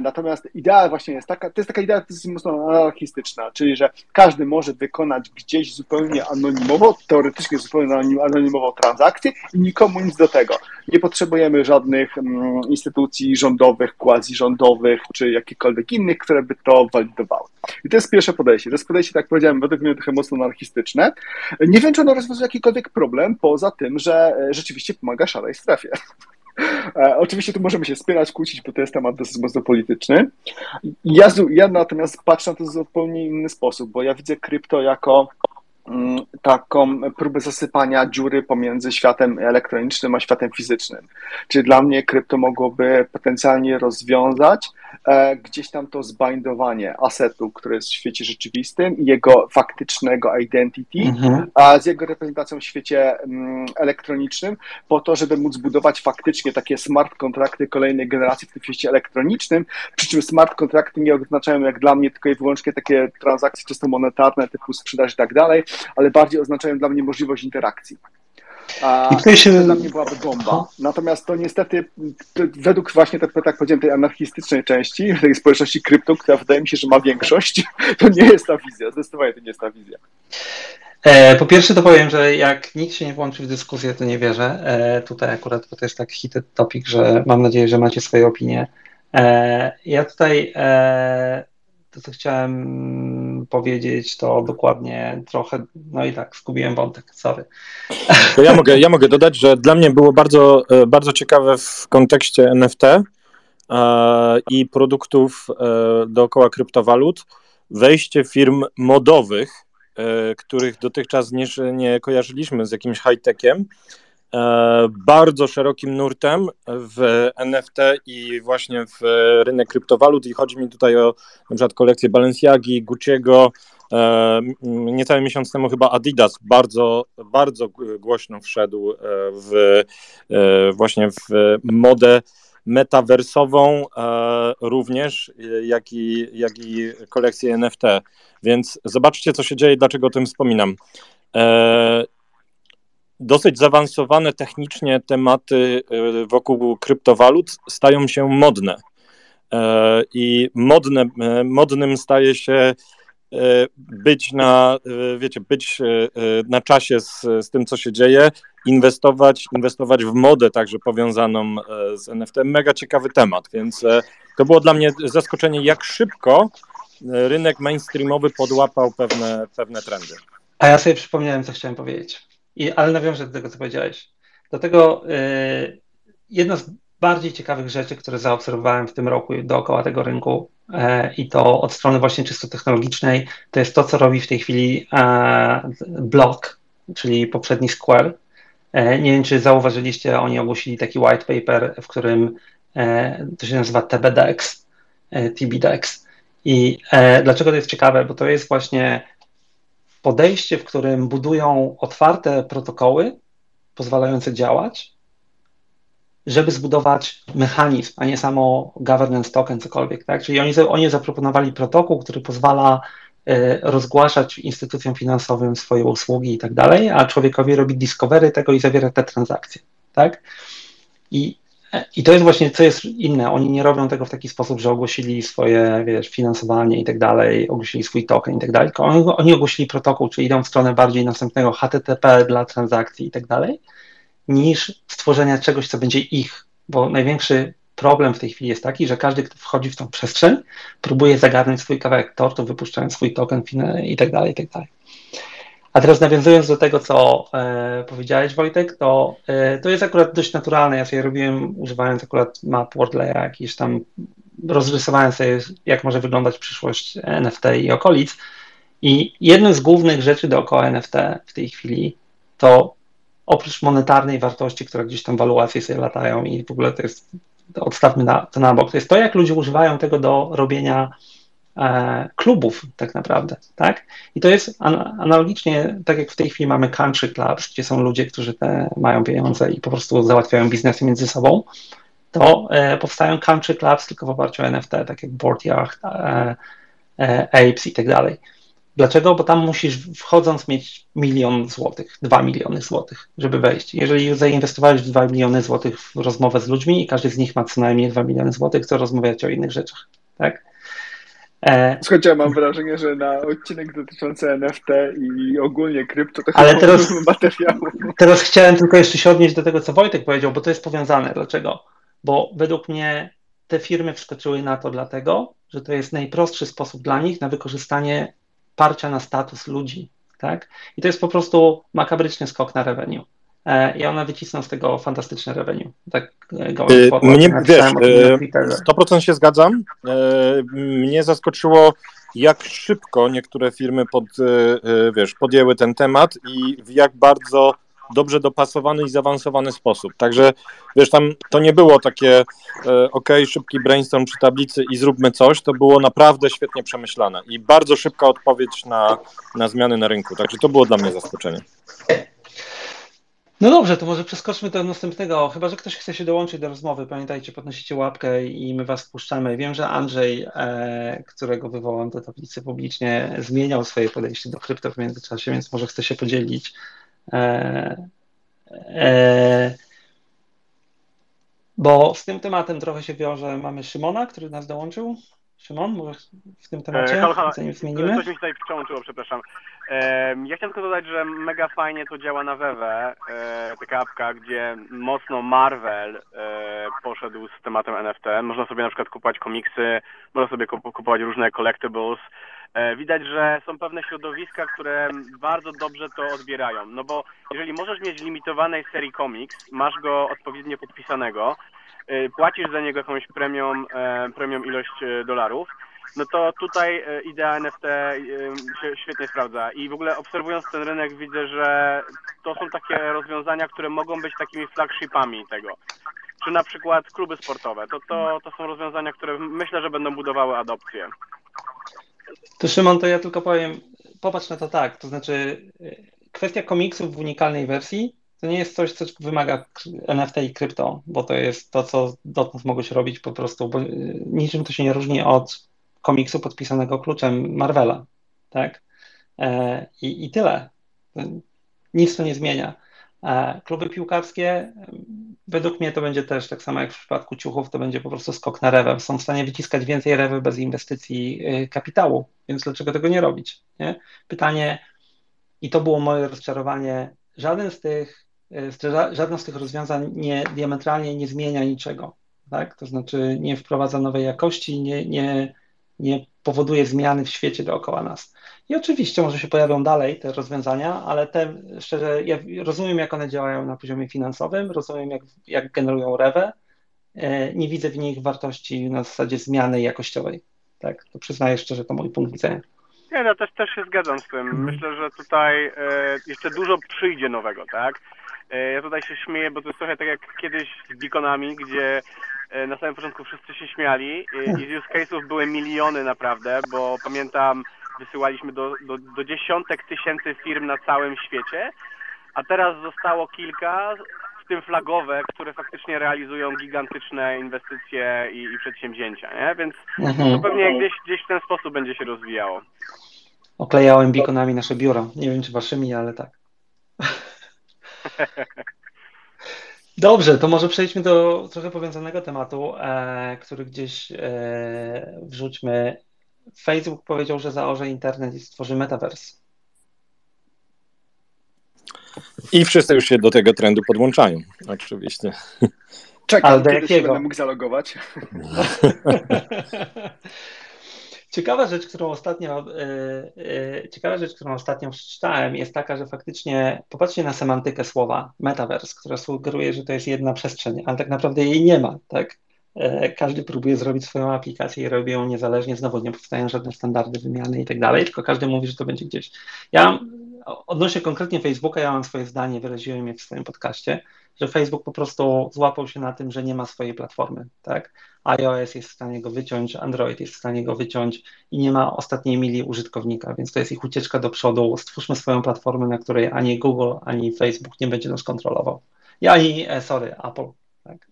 Natomiast idea właśnie jest taka, to jest taka idea jest mocno anarchistyczna, czyli że każdy może wykonać gdzieś zupełnie anonimowo, teoretycznie zupełnie anonimową transakcję i nikomu nic do tego. Nie potrzebujemy żadnych mm, instytucji rządowych, quasi-rządowych czy jakichkolwiek innych, które by to walidowały. I to jest pierwsze podejście. To jest podejście, tak powiedziałem, według mnie trochę mocno anarchistyczne. Nie wiem, czy ono rozwiązuje jakikolwiek problem, poza tym, że e, rzeczywiście pomaga szarej strefie. E, oczywiście tu możemy się spierać, kłócić, bo to jest temat dosyć mocno polityczny. Ja, ja natomiast patrzę na to w zupełnie inny sposób, bo ja widzę krypto jako Mm, taką próbę zasypania dziury pomiędzy światem elektronicznym a światem fizycznym. Czyli dla mnie krypto mogłoby potencjalnie rozwiązać gdzieś tam to zbindowanie asetu, który jest w świecie rzeczywistym i jego faktycznego identity, mhm. a z jego reprezentacją w świecie mm, elektronicznym, po to, żeby móc budować faktycznie takie smart kontrakty kolejnej generacji w tym świecie elektronicznym, przy czym smart kontrakty nie oznaczają jak dla mnie tylko i wyłącznie takie transakcje czysto monetarne typu sprzedaż i tak dalej, ale bardziej oznaczają dla mnie możliwość interakcji. A I tutaj się... to dla mnie byłaby bomba. Natomiast to niestety, według właśnie, tak, tak powiedziałem, tej anarchistycznej części, tej społeczności krypto, która wydaje mi się, że ma większość, to nie jest ta wizja. Zdecydowanie to nie jest ta wizja. E, po pierwsze to powiem, że jak nikt się nie włączy w dyskusję, to nie wierzę. E, tutaj akurat, bo to jest tak hited topic, że mam nadzieję, że macie swoje opinie. E, ja tutaj to, co chciałem powiedzieć, to dokładnie trochę, no i tak, zgubiłem wątek, sorry. To ja mogę, ja mogę dodać, że dla mnie było bardzo, e, bardzo ciekawe w kontekście NFT e, i produktów e, dookoła kryptowalut wejście firm modowych, których dotychczas nie, nie kojarzyliśmy z jakimś high-techiem, bardzo szerokim nurtem w NFT i właśnie w rynek kryptowalut i chodzi mi tutaj o na przykład kolekcję Balenciagi, Gucci'ego, e, niecały miesiąc temu chyba Adidas bardzo, bardzo głośno wszedł e, w właśnie w modę metaversową również, jak i, jak i kolekcję NFT. Więc zobaczcie, co się dzieje, dlaczego o tym wspominam dosyć zaawansowane technicznie tematy e, wokół kryptowalut stają się modne. E, I modne, e, modnym staje się być na, wiecie, być na czasie z, z tym, co się dzieje, inwestować, inwestować w modę także powiązaną z NFT. Mega ciekawy temat, więc to było dla mnie zaskoczenie, jak szybko rynek mainstreamowy podłapał pewne, pewne trendy. A ja sobie przypomniałem, co chciałem powiedzieć. I, ale nawiążę do tego, co powiedziałeś. Do tego y, jedna z bardziej ciekawych rzeczy, które zaobserwowałem w tym roku dookoła tego rynku y, i to od strony właśnie czysto technologicznej, to jest to, co robi w tej chwili y, Block, czyli poprzedni Square. E, nie wiem, czy zauważyliście, oni ogłosili taki white paper, w którym to się nazywa TBDEX, TBDEX. I dlaczego to jest ciekawe? Bo to jest właśnie podejście, w którym budują otwarte protokoły pozwalające działać, żeby zbudować mechanizm, a nie samo governance token, cokolwiek. Tak? Czyli oni, oni zaproponowali protokół, który pozwala rozgłaszać instytucjom finansowym swoje usługi i tak dalej, a człowiekowi robi discovery tego i zawiera te transakcje, tak? I, I to jest właśnie, co jest inne, oni nie robią tego w taki sposób, że ogłosili swoje, wiesz, finansowanie i tak dalej, ogłosili swój token i tak dalej, tylko oni, oni ogłosili protokół, czyli idą w stronę bardziej następnego HTTP dla transakcji i tak dalej, niż stworzenia czegoś, co będzie ich, bo największy problem w tej chwili jest taki, że każdy, kto wchodzi w tą przestrzeń, próbuje zagarnąć swój kawałek tortu, wypuszczając swój token i tak dalej, i tak dalej. A teraz nawiązując do tego, co e, powiedziałeś, Wojtek, to, e, to jest akurat dość naturalne. Ja sobie robiłem, używając akurat map WordLaya, jakiś tam, rozrysowałem sobie, jak może wyglądać przyszłość NFT i okolic. I jedną z głównych rzeczy dookoła NFT w tej chwili to oprócz monetarnej wartości, która gdzieś tam waluacje sobie latają i w ogóle to jest, odstawmy na, to na bok, to jest to, jak ludzie używają tego do robienia e, klubów tak naprawdę, tak? I to jest an, analogicznie, tak jak w tej chwili mamy country clubs, gdzie są ludzie, którzy te mają pieniądze i po prostu załatwiają biznesy między sobą, to e, powstają country clubs tylko w oparciu o NFT, tak jak Board Yacht, e, e, Apes i tak dalej. Dlaczego? Bo tam musisz wchodząc mieć milion złotych, dwa miliony złotych, żeby wejść. Jeżeli zainwestowałeś dwa miliony złotych w rozmowę z ludźmi i każdy z nich ma co najmniej dwa miliony złotych, to rozmawiać o innych rzeczach, tak? E... Słuchajcie, ja mam wrażenie, że na odcinek dotyczący NFT i ogólnie krypto to Ale teraz, materiału. Teraz chciałem tylko jeszcze się odnieść do tego, co Wojtek powiedział, bo to jest powiązane. Dlaczego? Bo według mnie te firmy wskoczyły na to dlatego, że to jest najprostszy sposób dla nich na wykorzystanie parcia na status ludzi, tak? I to jest po prostu makabryczny skok na revenue. E, I ona wycisną z tego fantastyczne revenue. Tak y, Mnie, wiesz, 100% y, się zgadzam. E, mnie zaskoczyło, jak szybko niektóre firmy pod, y, wiesz, podjęły ten temat i w jak bardzo dobrze dopasowany i zaawansowany sposób. Także wiesz, tam to nie było takie e, ok, szybki brainstorm przy tablicy i zróbmy coś, to było naprawdę świetnie przemyślane i bardzo szybka odpowiedź na, na zmiany na rynku. Także to było dla mnie zaskoczenie. No dobrze, to może przeskoczmy do następnego. Chyba, że ktoś chce się dołączyć do rozmowy. Pamiętajcie, podnosicie łapkę i my was wpuszczamy. Wiem, że Andrzej, e, którego wywołam do tablicy publicznie, zmieniał swoje podejście do krypto w międzyczasie, więc może chce się podzielić E, e, bo z tym tematem trochę się wiąże. Mamy Szymona, który nas dołączył. Szymon, może w tym temacie, e, halo, halo. zanim zmienimy? Coś mi tutaj wciążyło, przepraszam. Ja chciałem tylko dodać, że mega fajnie to działa na Wewe, taka apka, gdzie mocno Marvel poszedł z tematem NFT. Można sobie na przykład kupować komiksy, można sobie kupować różne collectibles, E, widać, że są pewne środowiska, które bardzo dobrze to odbierają. No bo jeżeli możesz mieć limitowanej serii komiks, masz go odpowiednio podpisanego, e, płacisz za niego jakąś premią, e, premią ilość dolarów, no to tutaj idea NFT się świetnie sprawdza. I w ogóle obserwując ten rynek widzę, że to są takie rozwiązania, które mogą być takimi flagshipami tego. Czy na przykład kluby sportowe. To, to, to są rozwiązania, które myślę, że będą budowały adopcję. To Szymon, to ja tylko powiem, popatrz na to tak, to znaczy kwestia komiksów w unikalnej wersji to nie jest coś, co wymaga NFT i krypto, bo to jest to, co dotąd mogłeś robić po prostu, bo niczym to się nie różni od komiksu podpisanego kluczem Marvela, tak? E, I, i tyle. Nic to nie zmienia. E, kluby piłkarskie, według mnie to będzie też tak samo jak w przypadku ciuchów, to będzie po prostu skok na rewę. Są w stanie wyciskać więcej rewy bez inwestycji kapitału, więc dlaczego tego nie robić? Nie? Pytanie, i to było moje rozczarowanie, żaden z tych, y, żadne z tych rozwiązań nie, diametralnie nie zmienia niczego. Tak? To znaczy nie wprowadza nowej jakości, nie, nie, nie powoduje zmiany w świecie dookoła nas. I oczywiście może się pojawią dalej te rozwiązania, ale te, szczerze, ja rozumiem, jak one działają na poziomie finansowym, rozumiem, jak, jak generują rewę. E, nie widzę w nich wartości na zasadzie zmiany jakościowej. Tak, to przyznaję szczerze, to mój punkt widzenia. Nie, no też, też się zgadzam z tym. Mhm. Myślę, że tutaj e, jeszcze dużo przyjdzie nowego, tak? E, ja tutaj się śmieję, bo to jest trochę tak jak kiedyś z beaconami, gdzie e, na samym początku wszyscy się śmiali e, i z use case'ów były miliony naprawdę, bo pamiętam wysyłaliśmy do, do, do dziesiątek tysięcy firm na całym świecie, a teraz zostało kilka, w tym flagowe, które faktycznie realizują gigantyczne inwestycje i, i przedsięwzięcia, nie? Więc mhm. to pewnie gdzieś, gdzieś w ten sposób będzie się rozwijało. Oklejałem beaconami nasze biuro. Nie wiem, czy waszymi, ale tak. Dobrze, to może przejdźmy do trochę powiązanego tematu, e, który gdzieś e, wrzućmy. Facebook powiedział, że zaorze internet i stworzy metaverse. I wszyscy już się do tego trendu podłączają, oczywiście. Czekam, Ale do kiedy jakiego? się będę mógł zalogować. Ciekawa rzecz, którą ostatnio, yy, ciekawa rzecz, którą ostatnio przeczytałem, jest taka, że faktycznie popatrzcie na semantykę słowa metaverse, która sugeruje, że to jest jedna przestrzeń, ale tak naprawdę jej nie ma, tak? Każdy próbuje zrobić swoją aplikację i robi ją niezależnie, znowu nie powstają żadne standardy wymiany i tak dalej, tylko każdy mówi, że to będzie gdzieś. Ja odnośnie konkretnie Facebooka, ja mam swoje zdanie, wyraziłem je w swoim podcaście, że Facebook po prostu złapał się na tym, że nie ma swojej platformy, tak? iOS jest w stanie go wyciąć, Android jest w stanie go wyciąć i nie ma ostatniej mili użytkownika, więc to jest ich ucieczka do przodu. Stwórzmy swoją platformę, na której ani Google, ani Facebook nie będzie nas kontrolował. I ani, e, sorry, Apple. Tak?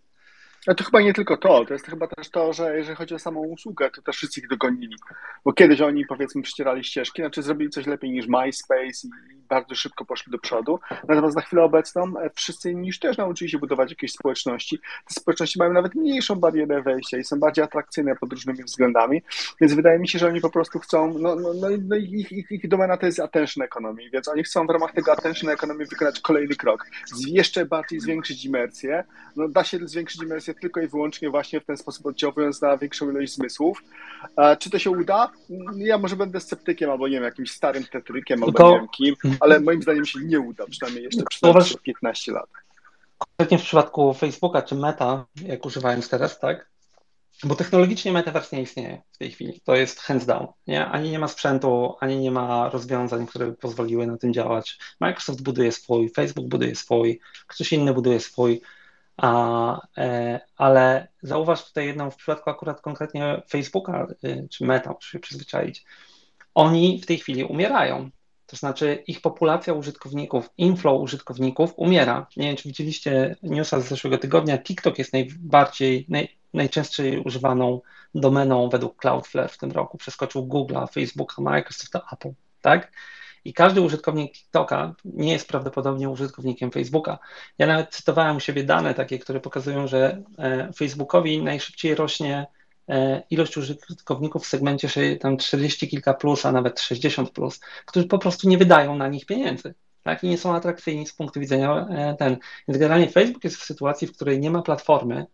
Ale to chyba nie tylko to, to jest chyba też to, że jeżeli chodzi o samą usługę, to też wszyscy ich dogonili. Bo kiedyś oni powiedzmy przycierali ścieżki, znaczy zrobili coś lepiej niż MySpace i bardzo szybko poszli do przodu. Natomiast na chwilę obecną e, wszyscy inni już też nauczyli się budować jakieś społeczności. Te społeczności mają nawet mniejszą barierę wejścia i są bardziej atrakcyjne pod różnymi względami, więc wydaje mi się, że oni po prostu chcą, no, no, no, no ich, ich, ich domena to jest attention economy, więc oni chcą w ramach tego attention economy wykonać kolejny krok, jeszcze bardziej zwiększyć imersję. No, da się zwiększyć imersję tylko i wyłącznie właśnie w ten sposób oddziałując na większą ilość zmysłów. Czy to się uda? Ja może będę sceptykiem albo nie wiem, jakimś starym tetrykiem albo nie wiem kim, ale moim zdaniem się nie uda, przynajmniej jeszcze przez 15 lat. Konkretnie w przypadku Facebooka czy Meta, jak używając teraz, tak? Bo technologicznie Metaverse nie istnieje w tej chwili. To jest hands down. Nie? Ani nie ma sprzętu, ani nie ma rozwiązań, które by pozwoliły na tym działać. Microsoft buduje swój, Facebook buduje swój, ktoś inny buduje swój. A, e, ale zauważ tutaj jedną w przypadku akurat konkretnie Facebooka y, czy Meta, muszę się przyzwyczaić. Oni w tej chwili umierają. To znaczy ich populacja użytkowników, inflow użytkowników umiera. Nie wiem, czy widzieliście newsa z zeszłego tygodnia. TikTok jest najbardziej, naj, najczęściej używaną domeną według Cloudflare w tym roku. Przeskoczył Google'a, Facebooka, Microsofta, Apple, tak? I każdy użytkownik TikToka nie jest prawdopodobnie użytkownikiem Facebooka. Ja nawet cytowałem u siebie dane takie, które pokazują, że e, Facebookowi najszybciej rośnie ilość użytkowników w segmencie tam 40 kilka plus, a nawet 60 plus, którzy po prostu nie wydają na nich pieniędzy. Tak, i nie są atrakcyjni z punktu widzenia e, ten. Więc generalnie Facebook jest w sytuacji, w której nie ma platformy,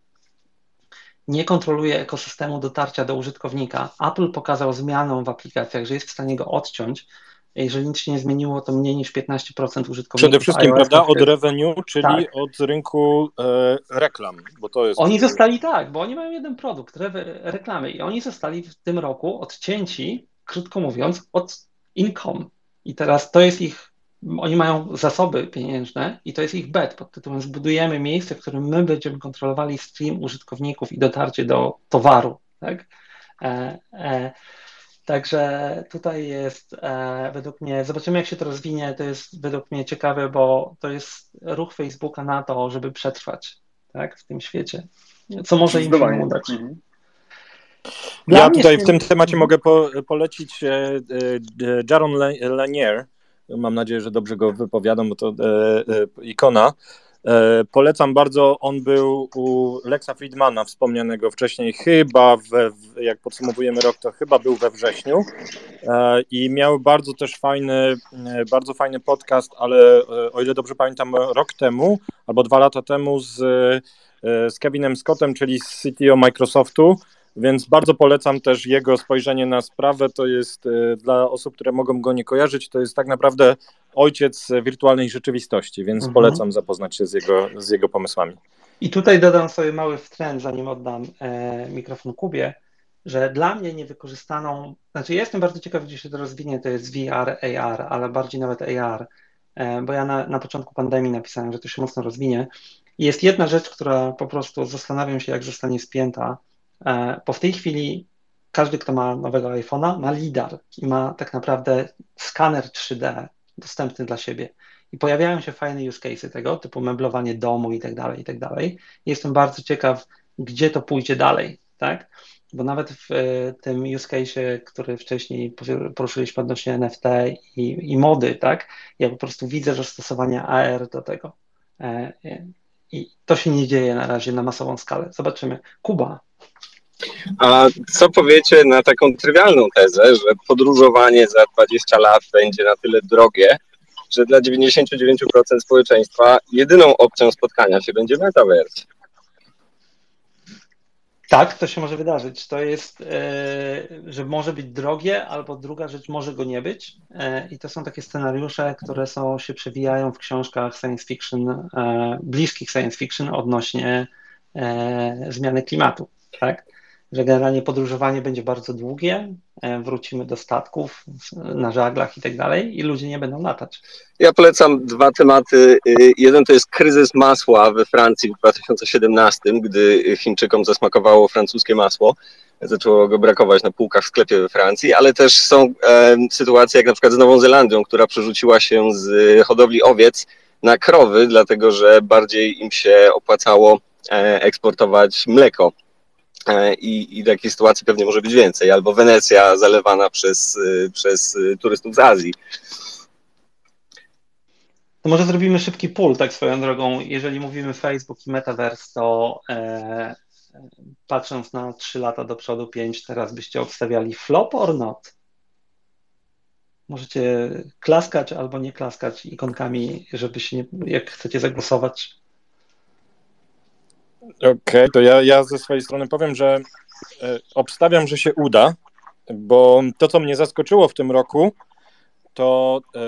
nie kontroluje ekosystemu dotarcia do użytkownika. Apple pokazał zmianę w aplikacjach, że jest w stanie go odciąć, jeżeli nic się nie zmieniło, to mniej niż 15% użytkowników. Przede wszystkim, prawda, od revenue, czyli tak. od rynku e, reklam, bo to jest. Oni zostali tak, bo oni mają jeden produkt, re, reklamy, i oni zostali w tym roku odcięci, krótko mówiąc, od income. I teraz to jest ich. Oni mają zasoby pieniężne i to jest ich bet pod tytułem zbudujemy miejsce, w którym my będziemy kontrolowali stream użytkowników i dotarcie do towaru. Tak? E, e, Także tutaj jest e, według mnie, zobaczymy jak się to rozwinie, to jest według mnie ciekawe, bo to jest ruch Facebooka na to, żeby przetrwać tak, w tym świecie. Co może im się udać. Mhm. Ja tutaj w tym temacie mogę po, polecić e, e, Jaron Lanier. Mam nadzieję, że dobrze go wypowiadam, bo to ikona. E, polecam bardzo, on był u Lexa Friedmana, wspomnianego wcześniej, chyba, we, jak podsumowujemy rok, to chyba był we wrześniu. E, i miał bardzo też fajny, e, bardzo fajny podcast, ale o ile dobrze pamiętam, rok temu albo dwa lata temu z, z Kevinem Scottem, czyli z CTO Microsoftu, więc bardzo polecam też jego spojrzenie na sprawę. To jest e, dla osób, które mogą go nie kojarzyć, to jest tak naprawdę ojciec wirtualnej rzeczywistości, więc mhm. polecam zapoznać się z jego, z jego pomysłami. I tutaj dodam sobie mały wtręt, zanim oddam e, mikrofon Kubie, że dla mnie niewykorzystaną, znaczy ja jestem bardzo ciekaw, gdzie się to rozwinie, to jest VR, AR, ale bardziej nawet AR, e, bo ja na, na początku pandemii napisałem, że to się mocno rozwinie. I jest jedna rzecz, która po prostu zastanawiam się, jak zostanie spięta, bo w tej chwili każdy, kto ma nowego iPhone'a, ma LIDAR i ma tak naprawdę skaner 3D dostępny dla siebie. I pojawiają się fajne use cases tego, typu meblowanie domu i tak dalej, i tak dalej. Jestem bardzo ciekaw, gdzie to pójdzie dalej, tak? Bo nawet w tym use case, który wcześniej poruszyliśmy odnośnie NFT i, i mody, tak? Ja po prostu widzę zastosowanie AR do tego. I to się nie dzieje na razie na masową skalę. Zobaczymy. Kuba. A co powiecie na taką trywialną tezę, że podróżowanie za 20 lat będzie na tyle drogie, że dla 99% społeczeństwa jedyną opcją spotkania się będzie metaverse? Tak, to się może wydarzyć. To jest, e, że może być drogie, albo druga rzecz może go nie być. E, I to są takie scenariusze, które są, się przewijają w książkach science fiction, e, bliskich science fiction odnośnie zmiany klimatu. Tak? Że generalnie podróżowanie będzie bardzo długie, e, wrócimy do statków na żaglach i tak dalej i ludzie nie będą latać. Ja polecam dwa tematy. Y, jeden to jest kryzys masła we Francji w 2017, gdy Chińczykom zasmakowało francuskie masło. Zaczęło go brakować na półkach w sklepie we Francji, ale też są e, sytuacje jak na przykład z Nową Zelandią, która przerzuciła się z hodowli owiec na krowy, dlatego że bardziej im się opłacało e, eksportować mleko i, i takiej sytuacji pewnie może być więcej, albo Wenecja zalewana przez, y, przez y, turystów z Azji. To może zrobimy szybki pull, tak swoją drogą. Jeżeli mówimy Facebook i Metaverse, to e, patrząc na 3 lata do przodu, 5, teraz byście obstawiali flop or not? Możecie klaskać albo nie klaskać ikonkami, żeby się nie, jak chcecie zagłosować. Okej, okay, to ja, ja ze swojej strony powiem, że e, obstawiam, że się uda, bo to, co mnie zaskoczyło w tym roku, to e,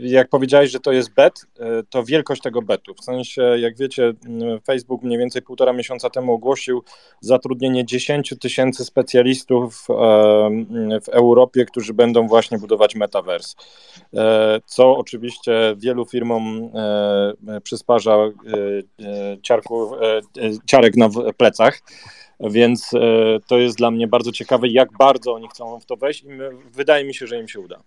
jak powiedziałeś, że to jest bet, e, to wielkość tego betu. W sensie, jak wiecie, Facebook mniej więcej półtora miesiąca temu ogłosił zatrudnienie 10 tysięcy specjalistów w Europie, którzy będą właśnie budować metaverse. Co oczywiście wielu firmom przysparza ciarku, ciarek na plecach. Więc to jest dla mnie bardzo ciekawe, jak bardzo oni chcą w to wejść i wydaje mi się, że im się uda.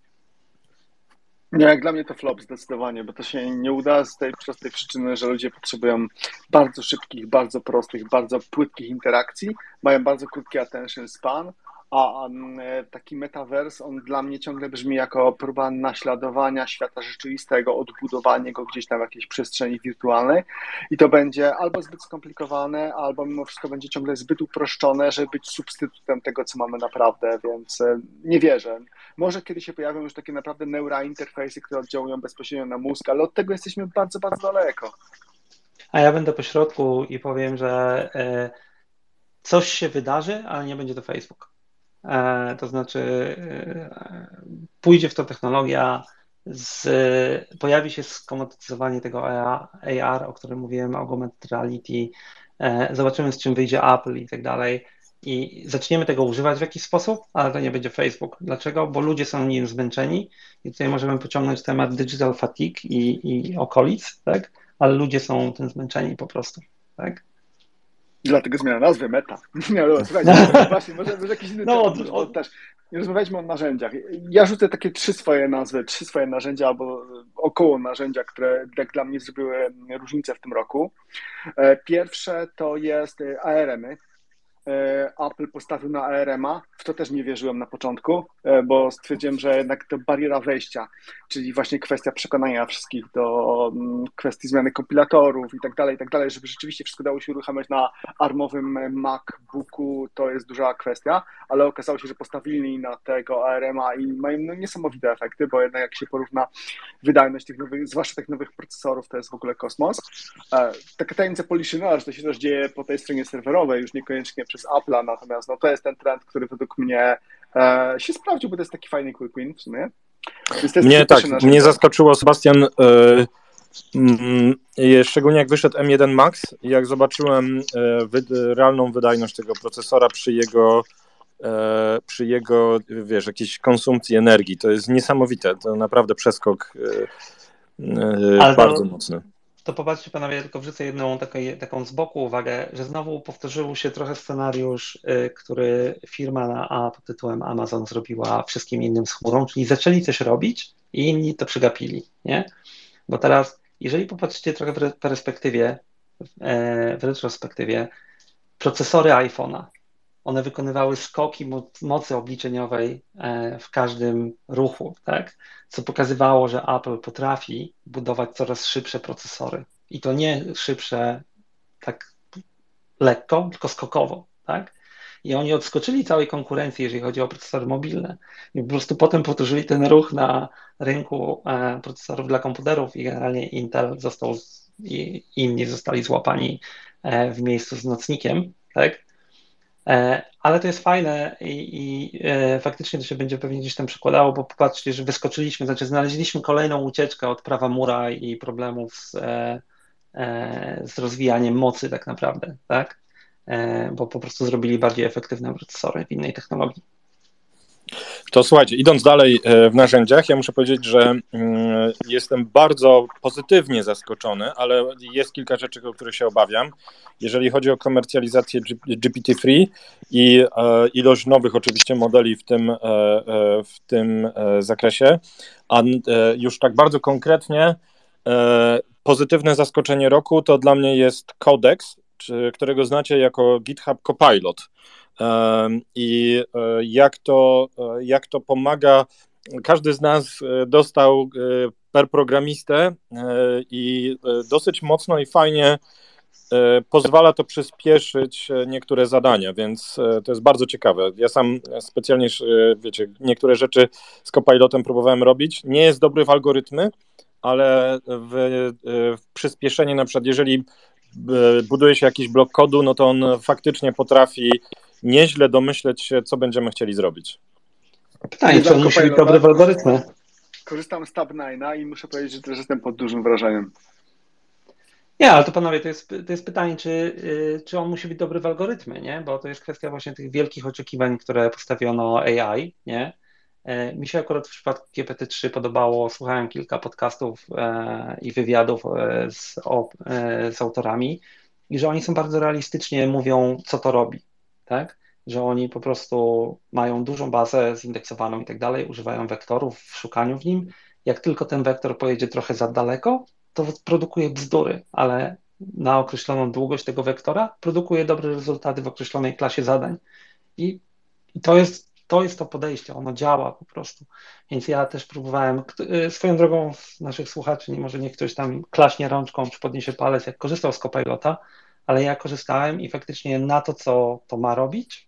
Nie, jak dla mnie to flop zdecydowanie, bo to się nie uda z tej prostej przyczyny, że ludzie potrzebują bardzo szybkich, bardzo prostych, bardzo płytkich interakcji, mają bardzo krótki attention span, a e, taki metavers, on dla mnie ciągle brzmi jako próba naśladowania świata rzeczywistego, odbudowania go gdzieś tam w jakiejś przestrzeni wirtualnej i to będzie albo zbyt skomplikowane, albo mimo wszystko będzie ciągle zbyt uproszczone, żeby być substytutem tego, co mamy naprawdę, więc e, nie wierzę. Może kiedy się pojawią już takie naprawdę neurointerfejsy, które oddziałują bezpośrednio na mózg, ale od tego jesteśmy bardzo, bardzo daleko. A ja będę po środku i powiem, że e, coś się wydarzy, ale nie będzie to Facebook. E, to znaczy e, pójdzie w to technologia, z, pojawi się skomodytyzowanie tego AR, o którym mówiłem, augmented reality, e, zobaczymy z czym wyjdzie Apple i tak dalej i zaczniemy tego używać w jakiś sposób, ale to nie będzie Facebook. Dlaczego? Bo ludzie są nim zmęczeni i tutaj możemy pociągnąć temat digital fatigue i, i okolic, tak? ale ludzie są tym zmęczeni po prostu. Tak? Dlatego zmiana nazwy Meta. Nie, no, słuchajcie, właśnie, może, może jakiś inny no, temat, też. Rozmawialiśmy o narzędziach. Ja rzucę takie trzy swoje nazwy, trzy swoje narzędzia albo około narzędzia, które jak dla mnie zrobiły różnicę w tym roku. E, pierwsze to jest ARM-y, E, Apple postawił na ARM-a. W to też nie wierzyłem na początku, e, bo stwierdziłem, że jednak to bariera wejścia, czyli właśnie kwestia przekonania wszystkich do mm, kwestii zmiany kompilatorów i tak dalej, i tak dalej, żeby rzeczywiście wszystko dało się uruchamiać na armowym MacBooku, to jest duża kwestia, ale okazało się, że postawili na tego ARM-a i mają no, niesamowite efekty, bo jednak jak się porówna wydajność tych nowych, zwłaszcza tych nowych procesorów, to jest w ogóle kosmos. E, taka tajemnica że to się też dzieje po tej stronie serwerowej, już niekoniecznie przez Apple'a, natomiast no, to jest ten trend, który według mnie e, się sprawdził, bo to jest taki fajny quick win w sumie. Mnie tak, mnie zaskoczyło Sebastian, e, szczególnie jak wyszedł M1 Max i jak zobaczyłem e, wy, realną wydajność tego procesora przy jego e, przy jego, wiesz, jakiejś konsumpcji energii. To jest niesamowite, to naprawdę przeskok bardzo to, mocny to popatrzcie panowie, tylko wrzucę jedną taką, taką z boku uwagę, że znowu powtórzył się trochę scenariusz, y, który firma na A pod tytułem Amazon zrobiła wszystkim innym z chmurą, czyli zaczęli coś robić i inni to przegapili, nie? Bo teraz, jeżeli popatrzycie trochę w perspektywie, e, w retrospektywie, procesory iPhone'a, one wykonywały skoki mocy obliczeniowej e, w każdym ruchu, tak? co pokazywało, że Apple potrafi budować coraz szybsze procesory. I to nie szybsze tak lekko, tylko skokowo. Tak? I oni odskoczyli całej konkurencji, jeżeli chodzi o procesory mobilne. I po prostu potem powtórzyli ten ruch na rynku e, procesorów dla komputerów i generalnie Intel został i inni zostali złapani e, w miejscu z nocnikiem, tak? E, ale to jest fajne i, i e, faktycznie to się będzie pewnie gdzieś tam przekładało, bo popatrzcie, że wyskoczyliśmy, znaczy znaleźliśmy kolejną ucieczkę od prawa mura i problemów z, z rozwijaniem mocy tak naprawdę, tak? Bo po prostu zrobili bardziej efektywne procesory w innej technologii. To słuchajcie, idąc dalej e, w narzędziach, ja muszę powiedzieć, że mm, jestem bardzo pozytywnie zaskoczony, ale jest kilka rzeczy, o których się obawiam. Jeżeli chodzi o komercjalizację GPT-3 i e, ilość nowych oczywiście modeli w tym, e, w tym zakresie, a już tak bardzo konkretnie pozytywne zaskoczenie roku to dla mnie jest Codex, którego znacie jako GitHub Copilot i e, jak to, e, jak to pomaga. Każdy z nas e, dostał per programistę i dosyć mocno i fajnie pozwala to przyspieszyć niektóre zadania, więc to jest bardzo ciekawe. Ja sam specjalnie, wiecie, niektóre rzeczy z Copilotem próbowałem robić. Nie jest dobry w algorytmy, ale w, w przyspieszenie, na przykład, jeżeli buduje się jakiś blok kodu, no to on faktycznie potrafi nieźle domyśleć się, co będziemy chcieli zrobić. Pytanie, czy on musi być dobry w algorytmie? Korzystam z Tab9 i muszę powiedzieć, że też jestem pod dużym wrażeniem. Nie, ale to panowie, to jest, to jest pytanie, czy, y, czy on musi być dobry w algorytmie, nie? Bo to jest kwestia właśnie tych wielkich oczekiwań, które postawiono AI, nie? E, mi się akurat w przypadku GPT-3 podobało, słuchałem kilka podcastów e, i wywiadów e, z, z autorami i że oni są bardzo realistycznie mówią, co to robi tak? Że oni po prostu mają dużą bazę zindeksowaną i tak dalej, używają wektorów w szukaniu w nim. Jak tylko ten wektor pojedzie trochę za daleko, to produkuje bzdury, ale na określoną długość tego wektora produkuje dobre rezultaty w określonej klasie zadań. I, i to, jest, to jest to podejście, ono działa po prostu. Więc ja też próbowałem, y, swoją drogą naszych słuchaczy, nie może niech ktoś tam klaśnie rączką czy podniesie palec, jak korzystał z Copilota, ale ja korzystałem i faktycznie na to, co to ma robić,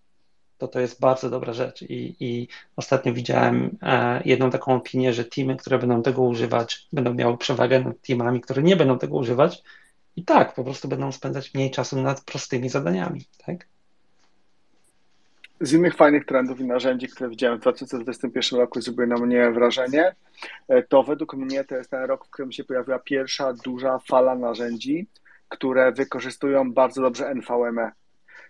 to to jest bardzo dobra rzecz. I, i ostatnio widziałem e, jedną taką opinię, że teamy, które będą tego używać, będą miały przewagę nad teamami, które nie będą tego używać. I tak, po prostu będą spędzać mniej czasu nad prostymi zadaniami. Tak? Z innych fajnych trendów i narzędzi, które widziałem w 2021 roku, zrobiły na mnie wrażenie, e, to według mnie to jest ten rok, w którym się pojawiła pierwsza duża fala narzędzi, które wykorzystują bardzo dobrze NVMe,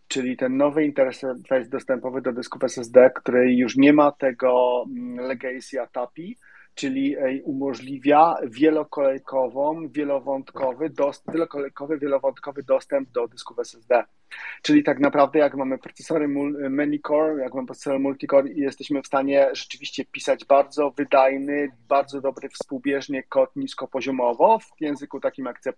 czyli ten nowy interfejs dostępowy do dysków SSD, który już nie ma tego mm, legacy ATAPI, czyli umożliwia wielokolejkową, wielowątkowy, dost, wielokolejkowy, wielowątkowy dostęp do dysków SSD. Czyli tak naprawdę jak mamy procesory many-core, jak mamy procesory multicore jesteśmy w stanie rzeczywiście pisać bardzo wydajny, bardzo dobry współbieżnie kod niskopoziomowo w języku takim jak C++,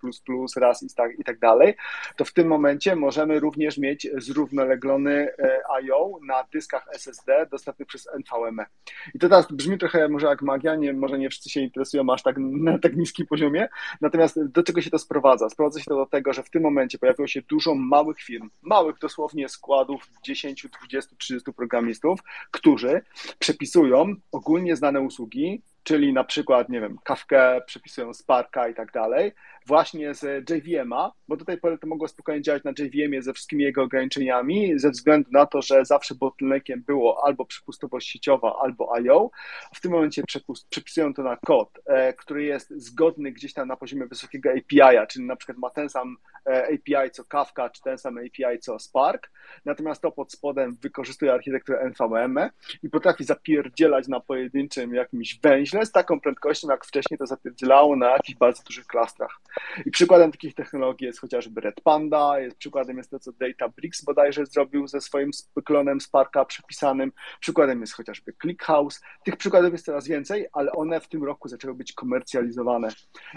RAS i tak, i tak dalej, to w tym momencie możemy również mieć zrównoleglony e, I.O. na dyskach SSD dostępny przez NVMe. I to teraz brzmi trochę może jak magia, nie, może nie wszyscy się interesują aż tak na tak niskim poziomie, natomiast do czego się to sprowadza? Sprowadza się to do tego, że w tym momencie pojawiło się dużo małych firm, małych dosłownie składów 10, 20, 30 programistów, którzy przepisują ogólnie znane usługi, czyli na przykład, nie wiem, Kafkę, przepisują Sparka i tak dalej, właśnie z JVM-a, bo do tej pory to mogło spokojnie działać na JVM-ie ze wszystkimi jego ograniczeniami, ze względu na to, że zawsze bottleneckiem było albo przepustowość sieciowa, albo I.O. W tym momencie przepisują to na kod, e, który jest zgodny gdzieś tam na poziomie wysokiego API-a, czyli na przykład ma ten sam e, API co Kafka, czy ten sam API co Spark, natomiast to pod spodem wykorzystuje architekturę NVM i potrafi zapierdzielać na pojedynczym jakimś węźle z taką prędkością, jak wcześniej to zapierdzielało na jakichś bardzo dużych klastrach. I przykładem takich technologii jest chociażby Red Panda, jest przykładem jest to, co Databricks bodajże zrobił ze swoim klonem Sparka przypisanym, przykładem jest chociażby ClickHouse. Tych przykładów jest coraz więcej, ale one w tym roku zaczęły być komercjalizowane.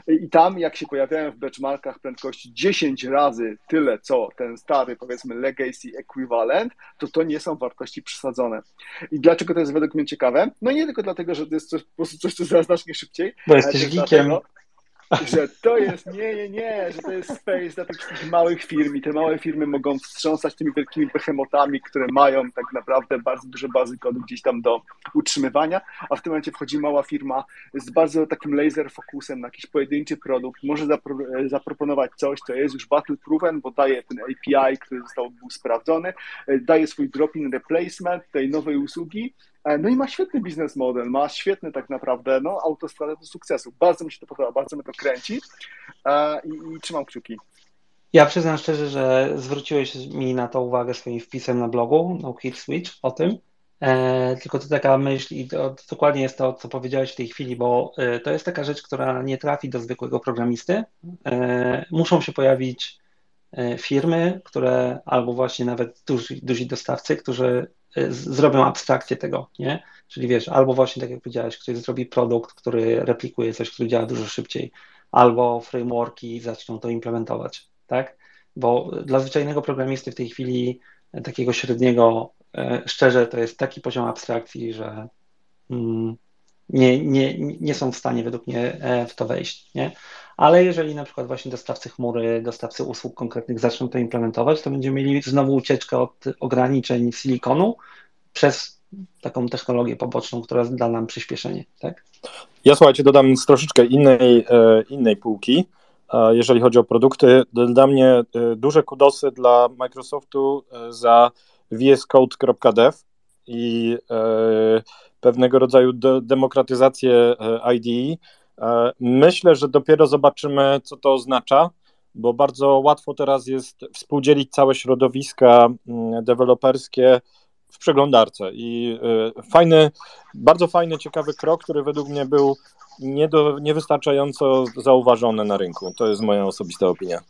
I tam, jak się pojawiają w benchmarkach prędkości 10 razy tyle, co ten stary, powiedzmy, legacy equivalent, to to nie są wartości przesadzone. I dlaczego to jest według mnie ciekawe? No nie tylko dlatego, że to jest coś, po prostu coś, co zaraz znacznie szybciej. Bo jesteś geekiem. Dlatego, że to jest, nie, nie, nie, że to jest space dla tych wszystkich małych firm i te małe firmy mogą wstrząsać tymi wielkimi behemotami, które mają tak naprawdę bardzo duże bazy kodu gdzieś tam do utrzymywania, a w tym momencie wchodzi mała firma z bardzo takim laser fokusem na jakiś pojedynczy produkt, może zapro zaproponować coś, co jest już battle proven, bo daje ten API, który został był sprawdzony, daje swój drop-in replacement tej nowej usługi no i ma świetny biznes model, ma świetny tak naprawdę no, autostradę do sukcesu. Bardzo mi się to podoba, bardzo mnie to kręci e, i, i trzymam kciuki. Ja przyznam szczerze, że zwróciłeś mi na to uwagę swoim wpisem na blogu No Hit Switch o tym. E, tylko to taka myśl i to, to, dokładnie jest to, co powiedziałeś w tej chwili, bo e, to jest taka rzecz, która nie trafi do zwykłego programisty. E, muszą się pojawić e, firmy, które albo właśnie nawet duzi, duzi dostawcy, którzy Y, zrobią abstrakcję tego, nie? Czyli wiesz, albo właśnie tak jak powiedziałeś, ktoś zrobi produkt, który replikuje coś, który działa dużo szybciej, albo frameworki zaczną to implementować, tak? Bo dla zwyczajnego programisty w tej chwili e, takiego średniego, e, szczerze, to jest taki poziom abstrakcji, że mm, nie, nie, nie są w stanie według mnie e, w to wejść, nie? Ale jeżeli na przykład właśnie dostawcy chmury, dostawcy usług konkretnych zaczną to implementować, to będziemy mieli znowu ucieczkę od ograniczeń silikonu przez taką technologię poboczną, która da nam przyspieszenie, tak? Ja słuchajcie, dodam z troszeczkę innej, e, innej półki, jeżeli chodzi o produkty. Dla mnie e, duże kudosy dla Microsoftu za vscode.dev i pewnego rodzaju demokratyzację IDE E, myślę, że dopiero zobaczymy, co to oznacza, bo bardzo łatwo teraz jest współdzielić całe środowiska mm, deweloperskie w przeglądarce. I e, fajny, bardzo fajny, ciekawy krok, który według mnie był nie do, niewystarczająco zauważony na rynku. To jest moja osobista opinia.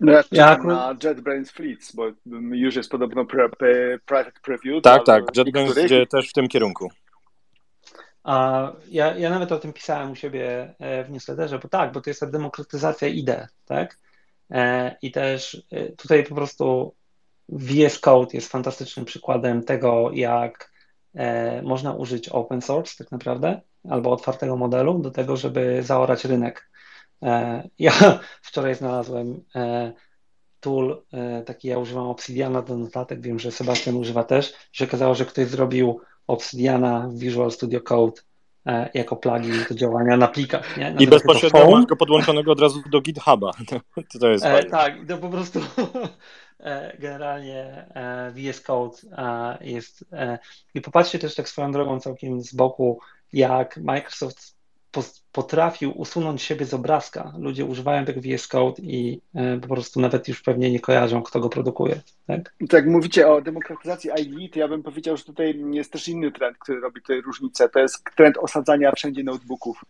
No ja na JetBrains Fleets, bo już jest podobno pre, pre, private preview. Tak, tak, JetBrains idzie też w tym kierunku. A ja, ja nawet o tym pisałem u siebie e, w newsletterze, bo tak, bo to jest ta demokratyzacja idei, tak? E, I też e, tutaj po prostu VS Code jest fantastycznym przykładem tego, jak można użyć open source tak naprawdę, albo otwartego modelu do tego, żeby zaorać rynek. Ja wczoraj znalazłem tool, taki ja używam Obsidiana do notatek, wiem, że Sebastian używa też, się okazało, że ktoś zrobił Obsidiana Visual Studio Code e, jako plugin do działania na plikach. Nie? I bezpośrednio masz go podłączonego od razu do GitHuba. To, to jest e, tak, to po prostu e, generalnie VS Code jest. I popatrzcie też tak swoją drogą całkiem z boku, jak Microsoft potrafił usunąć siebie z obrazka. Ludzie używają tego VS Code i e, po prostu nawet już pewnie nie kojarzą, kto go produkuje. Tak? tak mówicie o demokratyzacji IE, to ja bym powiedział, że tutaj jest też inny trend, który robi tutaj różnicę. To jest trend osadzania wszędzie notebooków.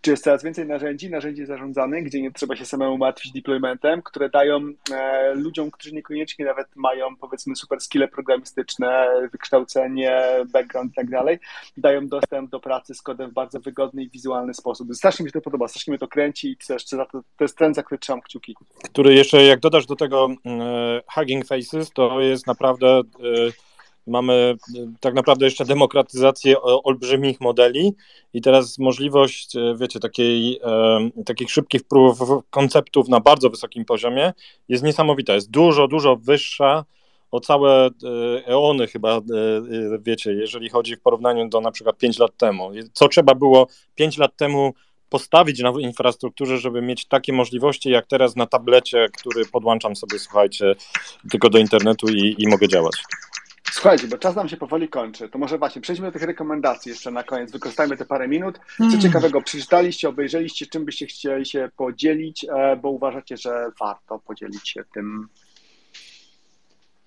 Czy jest coraz więcej narzędzi, narzędzi zarządzanych, gdzie nie trzeba się samemu martwić deploymentem, które dają e, ludziom, którzy niekoniecznie nawet mają powiedzmy super skille programistyczne, wykształcenie, background i tak dalej, dają dostęp do pracy z kodem w bardzo wygodny i wizualny sposób. Strasznie mi się to podoba, strasznie mnie to kręci i też to, to jest trend, za który trzymam kciuki. Który jeszcze, jak dodasz do tego e, Hugging Faces, to jest naprawdę, e, mamy e, tak naprawdę jeszcze demokratyzację olbrzymich modeli i teraz możliwość, wiecie, takiej, takich szybkich prób konceptów na bardzo wysokim poziomie jest niesamowita, jest dużo, dużo wyższa o całe eony chyba, wiecie, jeżeli chodzi w porównaniu do na przykład 5 lat temu. Co trzeba było 5 lat temu postawić na infrastrukturze, żeby mieć takie możliwości jak teraz na tablecie, który podłączam sobie, słuchajcie, tylko do internetu i, i mogę działać. Słuchajcie, bo czas nam się powoli kończy, to może właśnie przejdźmy do tych rekomendacji jeszcze na koniec, wykorzystajmy te parę minut. Co hmm. ciekawego przeczytaliście, obejrzeliście, czym byście chcieli się podzielić, e, bo uważacie, że warto podzielić się tym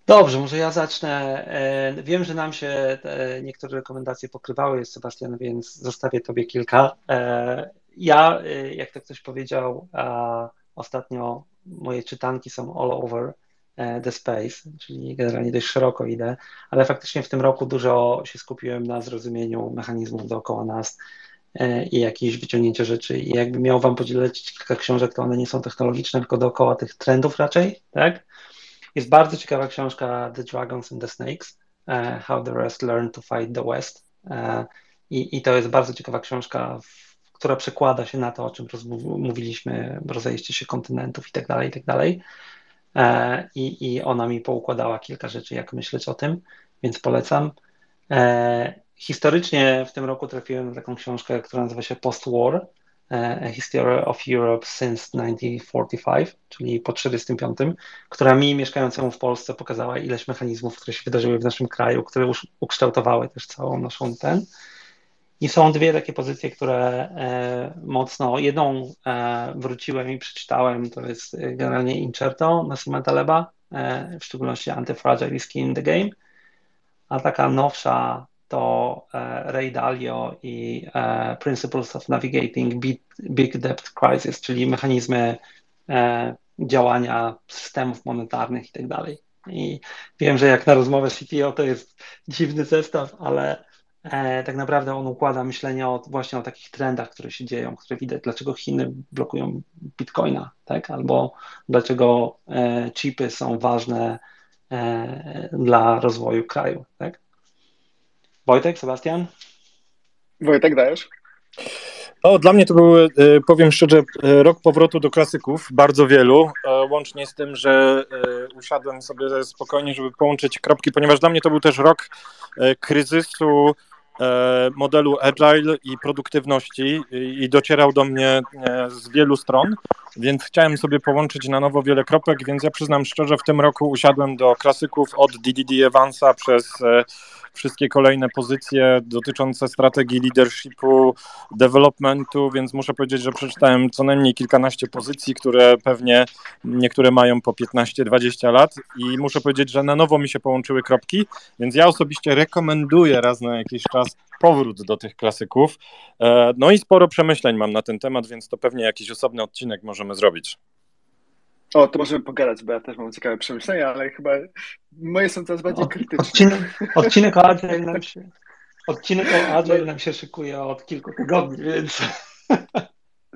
Dobrze, może ja zacznę. E, wiem, że nam się niektóre rekomendacje pokrywały, Sebastian, więc zostawię Tobie kilka. E, ja, jak to ktoś powiedział, ostatnio moje czytanki są all over the space, czyli generalnie dość szeroko idę, ale faktycznie w tym roku dużo się skupiłem na zrozumieniu mechanizmów dookoła nas i jakieś wyciągnięcie rzeczy. I jakby miał Wam podzielić kilka książek, to one nie są technologiczne, tylko dookoła tych trendów raczej, tak? Jest bardzo ciekawa książka The Dragons and the Snakes, uh, How the West Learned to Fight the West. Uh, i, I to jest bardzo ciekawa książka, która przekłada się na to, o czym mówiliśmy, rozejście się kontynentów i tak dalej, i tak dalej. Uh, I, I ona mi poukładała kilka rzeczy, jak myśleć o tym, więc polecam. Historycznie w tym roku trafiłem na taką książkę, która nazywa się Post-War, a History of Europe since 1945, czyli po 1945, która mi, mieszkającemu w Polsce, pokazała ileś mechanizmów, które się wydarzyły w naszym kraju, które ukształtowały też całą naszą ten. I są dwie takie pozycje, które e, mocno, jedną e, wróciłem i przeczytałem, to jest generalnie Incerto Massimo Taleba, e, w szczególności Anti-Fragile Skin in the Game, a taka nowsza to e, Ray Dalio i e, Principles of Navigating Big Debt Crisis, czyli mechanizmy e, działania systemów monetarnych i tak dalej. I wiem, że jak na rozmowę CTO to jest dziwny zestaw, ale tak naprawdę on układa myślenie o, właśnie o takich trendach, które się dzieją, które widać, dlaczego Chiny blokują bitcoina, tak? albo dlaczego chipy są ważne dla rozwoju kraju. Tak? Wojtek, Sebastian? Wojtek, dajesz? O, dla mnie to był, e, powiem szczerze, e, rok powrotu do klasyków, bardzo wielu, e, łącznie z tym, że usiadłem sobie spokojnie, żeby połączyć kropki, ponieważ dla mnie to był też rok kryzysu modelu agile i produktywności i docierał do mnie z wielu stron, więc chciałem sobie połączyć na nowo wiele kropek, więc ja przyznam szczerze, w tym roku usiadłem do klasyków od DDD Evansa przez wszystkie kolejne pozycje dotyczące strategii leadershipu, developmentu, więc muszę powiedzieć, że przeczytałem co najmniej kilkanaście pozycji, które pewnie niektóre mają po 15-20 lat i muszę powiedzieć, że na nowo mi się połączyły kropki, więc ja osobiście rekomenduję raz na jakiś czas powrót do tych klasyków. E, no i sporo przemyśleń mam na ten temat, więc to pewnie jakiś osobny odcinek możemy zrobić. O, to możemy pogadać, bo ja też mam ciekawe przemyślenia, ale chyba moje są coraz bardziej krytyczne. Odcinek, odcinek o Agile nam się, odcinek o Agile nam się szykuje od kilku tygodni, więc...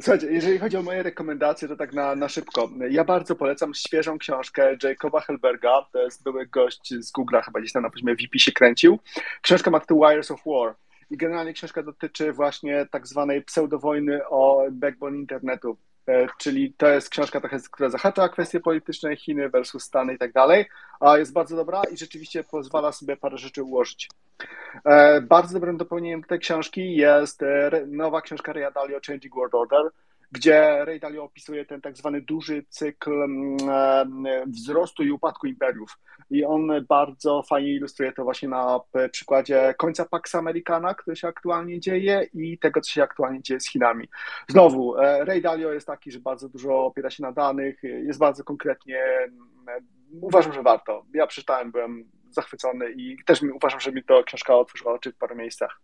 Słuchajcie, jeżeli chodzi o moje rekomendacje, to tak na, na szybko. Ja bardzo polecam świeżą książkę Jacoba Helberga, to jest były gość z Google'a, chyba gdzieś tam na poziomie VP się kręcił. Książka ma tytuł Wires of War i generalnie książka dotyczy właśnie tak zwanej pseudowojny o backbone internetu. E, czyli to jest książka która zahacza kwestie polityczne Chiny versus Stany i tak dalej, a jest bardzo dobra i rzeczywiście pozwala sobie parę rzeczy ułożyć. E, bardzo dobrym dopełnieniem tej książki jest e, nowa książka Ray Dalio Changing World Order, gdzie Ray Dalio opisuje ten tak zwany duży cykl mm, wzrostu i upadku imperiów. I on bardzo fajnie ilustruje to właśnie na przykładzie końca Pax Americana, który się aktualnie dzieje i tego, co się aktualnie dzieje z Chinami. Znowu, e, Ray Dalio jest taki, że bardzo dużo opiera się na danych, jest bardzo konkretnie, uważam, że warto. Ja przeczytałem, byłem zachwycony i też uważam, że mi to książka otworzyła oczy w paru miejscach.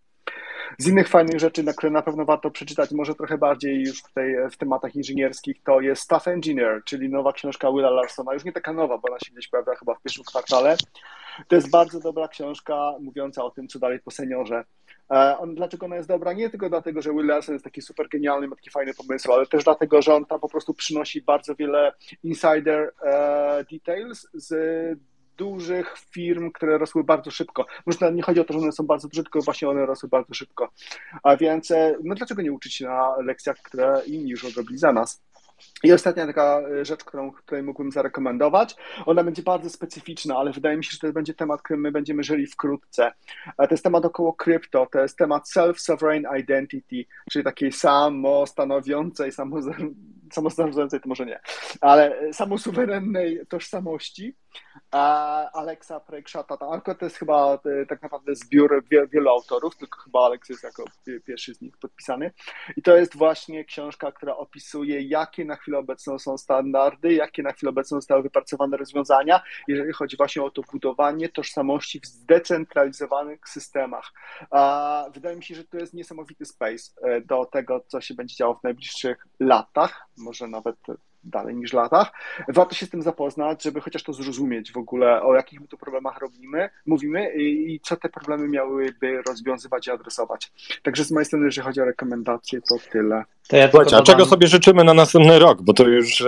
Z innych fajnych rzeczy, na które na pewno warto przeczytać, może trochę bardziej już tutaj w tematach inżynierskich, to jest Staff Engineer, czyli nowa książka Willa Larsona. Już nie taka nowa, bo ona się gdzieś pojawia chyba w pierwszym kwartale. To jest bardzo dobra książka mówiąca o tym, co dalej po seniorze. E, on, dlaczego ona jest dobra? Nie tylko dlatego, że Will Larson jest taki super genialny, ma taki fajny pomysł, ale też dlatego, że on tam po prostu przynosi bardzo wiele insider e, details z dużych firm, które rosły bardzo szybko. Może nie chodzi o to, że one są bardzo duże, tylko właśnie one rosły bardzo szybko. A więc, e, no dlaczego nie uczyć się na lekcjach, które inni już odrobili za nas? I ostatnia taka e, rzecz, którą której mógłbym zarekomendować, ona będzie bardzo specyficzna, ale wydaje mi się, że to będzie temat, którym my będziemy żyli wkrótce. To jest temat około krypto, to jest temat self-sovereign identity, czyli takiej samostanowiącej, samostanowiącej to może nie, ale samosuwerennej tożsamości Alexa Prekshata. Anko to jest chyba e, tak naprawdę zbiór wielu autorów, tylko chyba Alex jest jako pierwszy z nich podpisany. I to jest właśnie książka, która opisuje, jakie na chwilę obecną są standardy, jakie na chwilę obecną zostały wypracowane rozwiązania, jeżeli chodzi właśnie o to budowanie tożsamości w zdecentralizowanych systemach. Wydaje mi się, że to jest niesamowity space e, do tego, co się będzie działo w najbliższych latach, może nawet dalej niż latach. Warto się z tym zapoznać, żeby chociaż to zrozumieć w ogóle, o jakich my tu problemach robimy, mówimy i co te problemy miałyby rozwiązywać i adresować. Także z mojej strony, jeżeli chodzi o rekomendacje, to tyle. To ja Słuchajcie, a czego sobie życzymy na następny rok? Bo to już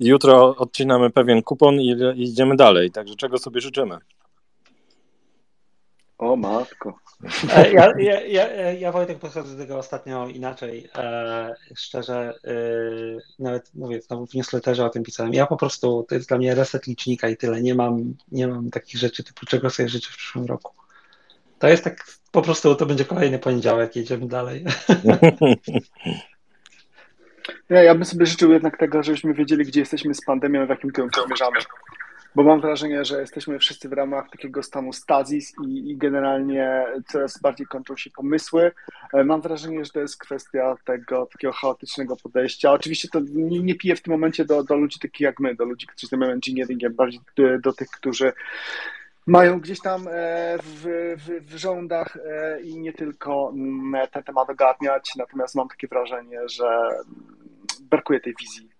jutro odcinamy pewien kupon i, i idziemy dalej. Także czego sobie życzymy? O matko. E, ja, ja, ja, ja Wojtek podchodzę do tego ostatnio inaczej. E, szczerze, e, nawet mówię, znowu w newsletterze o tym pisałem. Ja po prostu, to jest dla mnie reset licznika i tyle. Nie mam, nie mam takich rzeczy typu czego sobie życzę w przyszłym roku. To jest tak, po prostu to będzie kolejny poniedziałek, jedziemy dalej. Ja, ja bym sobie życzył jednak tego, żebyśmy wiedzieli, gdzie jesteśmy z pandemią, w jakim kierunku zmierzamy bo mam wrażenie, że jesteśmy wszyscy w ramach takiego stanu stazis i, i, generalnie coraz bardziej kończą się pomysły. E, mam wrażenie, że to jest kwestia tego takiego chaotycznego podejścia. Oczywiście to nie, nie piję w tym momencie do, do ludzi takich jak my, do ludzi, którzy zajmują engineeringiem, bardziej do, do tych, którzy mają gdzieś tam e, w, w, w rządach e, i nie tylko mm, ten temat ogarniać, natomiast mam takie wrażenie, że brakuje tej wizji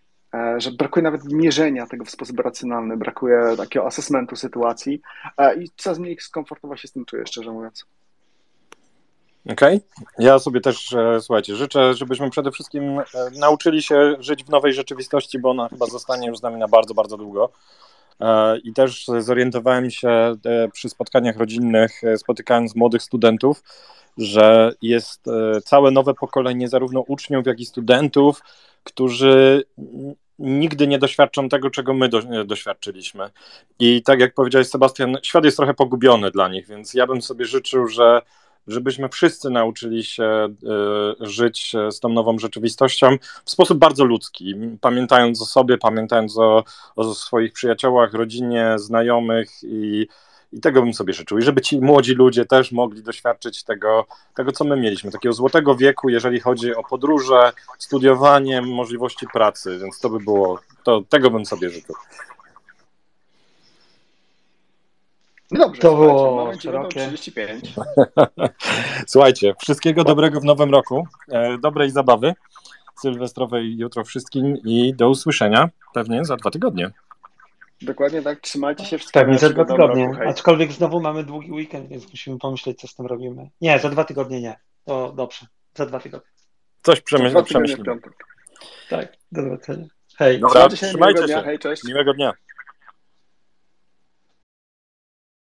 że brakuje nawet mierzenia tego w sposób racjonalny, brakuje takiego assessmentu sytuacji e, i coraz mniej skomfortowo się z tym czuję, szczerze mówiąc. Okej. Okay. Ja sobie też, e, słuchajcie, życzę, żebyśmy przede wszystkim nauczyli się żyć w nowej rzeczywistości, bo ona chyba zostanie już z nami na bardzo, bardzo długo. I też zorientowałem się przy spotkaniach rodzinnych, spotykając młodych studentów, że jest całe nowe pokolenie zarówno uczniów, jak i studentów, którzy nigdy nie doświadczą tego, czego my do, doświadczylić,my I tak jak powiedziałeś, Sebastian, świat jest trochę pogubiony dla nich, więc ja bym sobie życzył, że żebyśmy wszyscy nauczyli się y, żyć z tą nową rzeczywistością w sposób bardzo ludzki, pamiętając o sobie, pamiętając o, o swoich przyjaciołach, rodzinie, znajomych i i tego bym sobie życzył. I żeby ci młodzi ludzie też mogli doświadczyć tego, tego, co my mieliśmy, takiego złotego wieku, jeżeli chodzi o podróże, studiowanie, możliwości pracy, więc to by było, to tego bym sobie życzył. No dobrze, to było szerokie. 35. Słuchajcie, wszystkiego dobrego w nowym roku, e, dobrej zabawy sylwestrowej jutro wszystkim i do usłyszenia pewnie za dwa tygodnie. Dokładnie tak, trzymajcie się wszystkiego. Pewnie za dwa tygodnie, roku, aczkolwiek znowu mamy długi weekend, więc musimy pomyśleć, co z tym robimy. Nie, za dwa tygodnie nie. To dobrze, za dwa tygodnie. Coś przemyślimy. Tak, do zobaczenia. Hej. Dobra, trzymajcie się. Hej, cześć. Miłego dnia.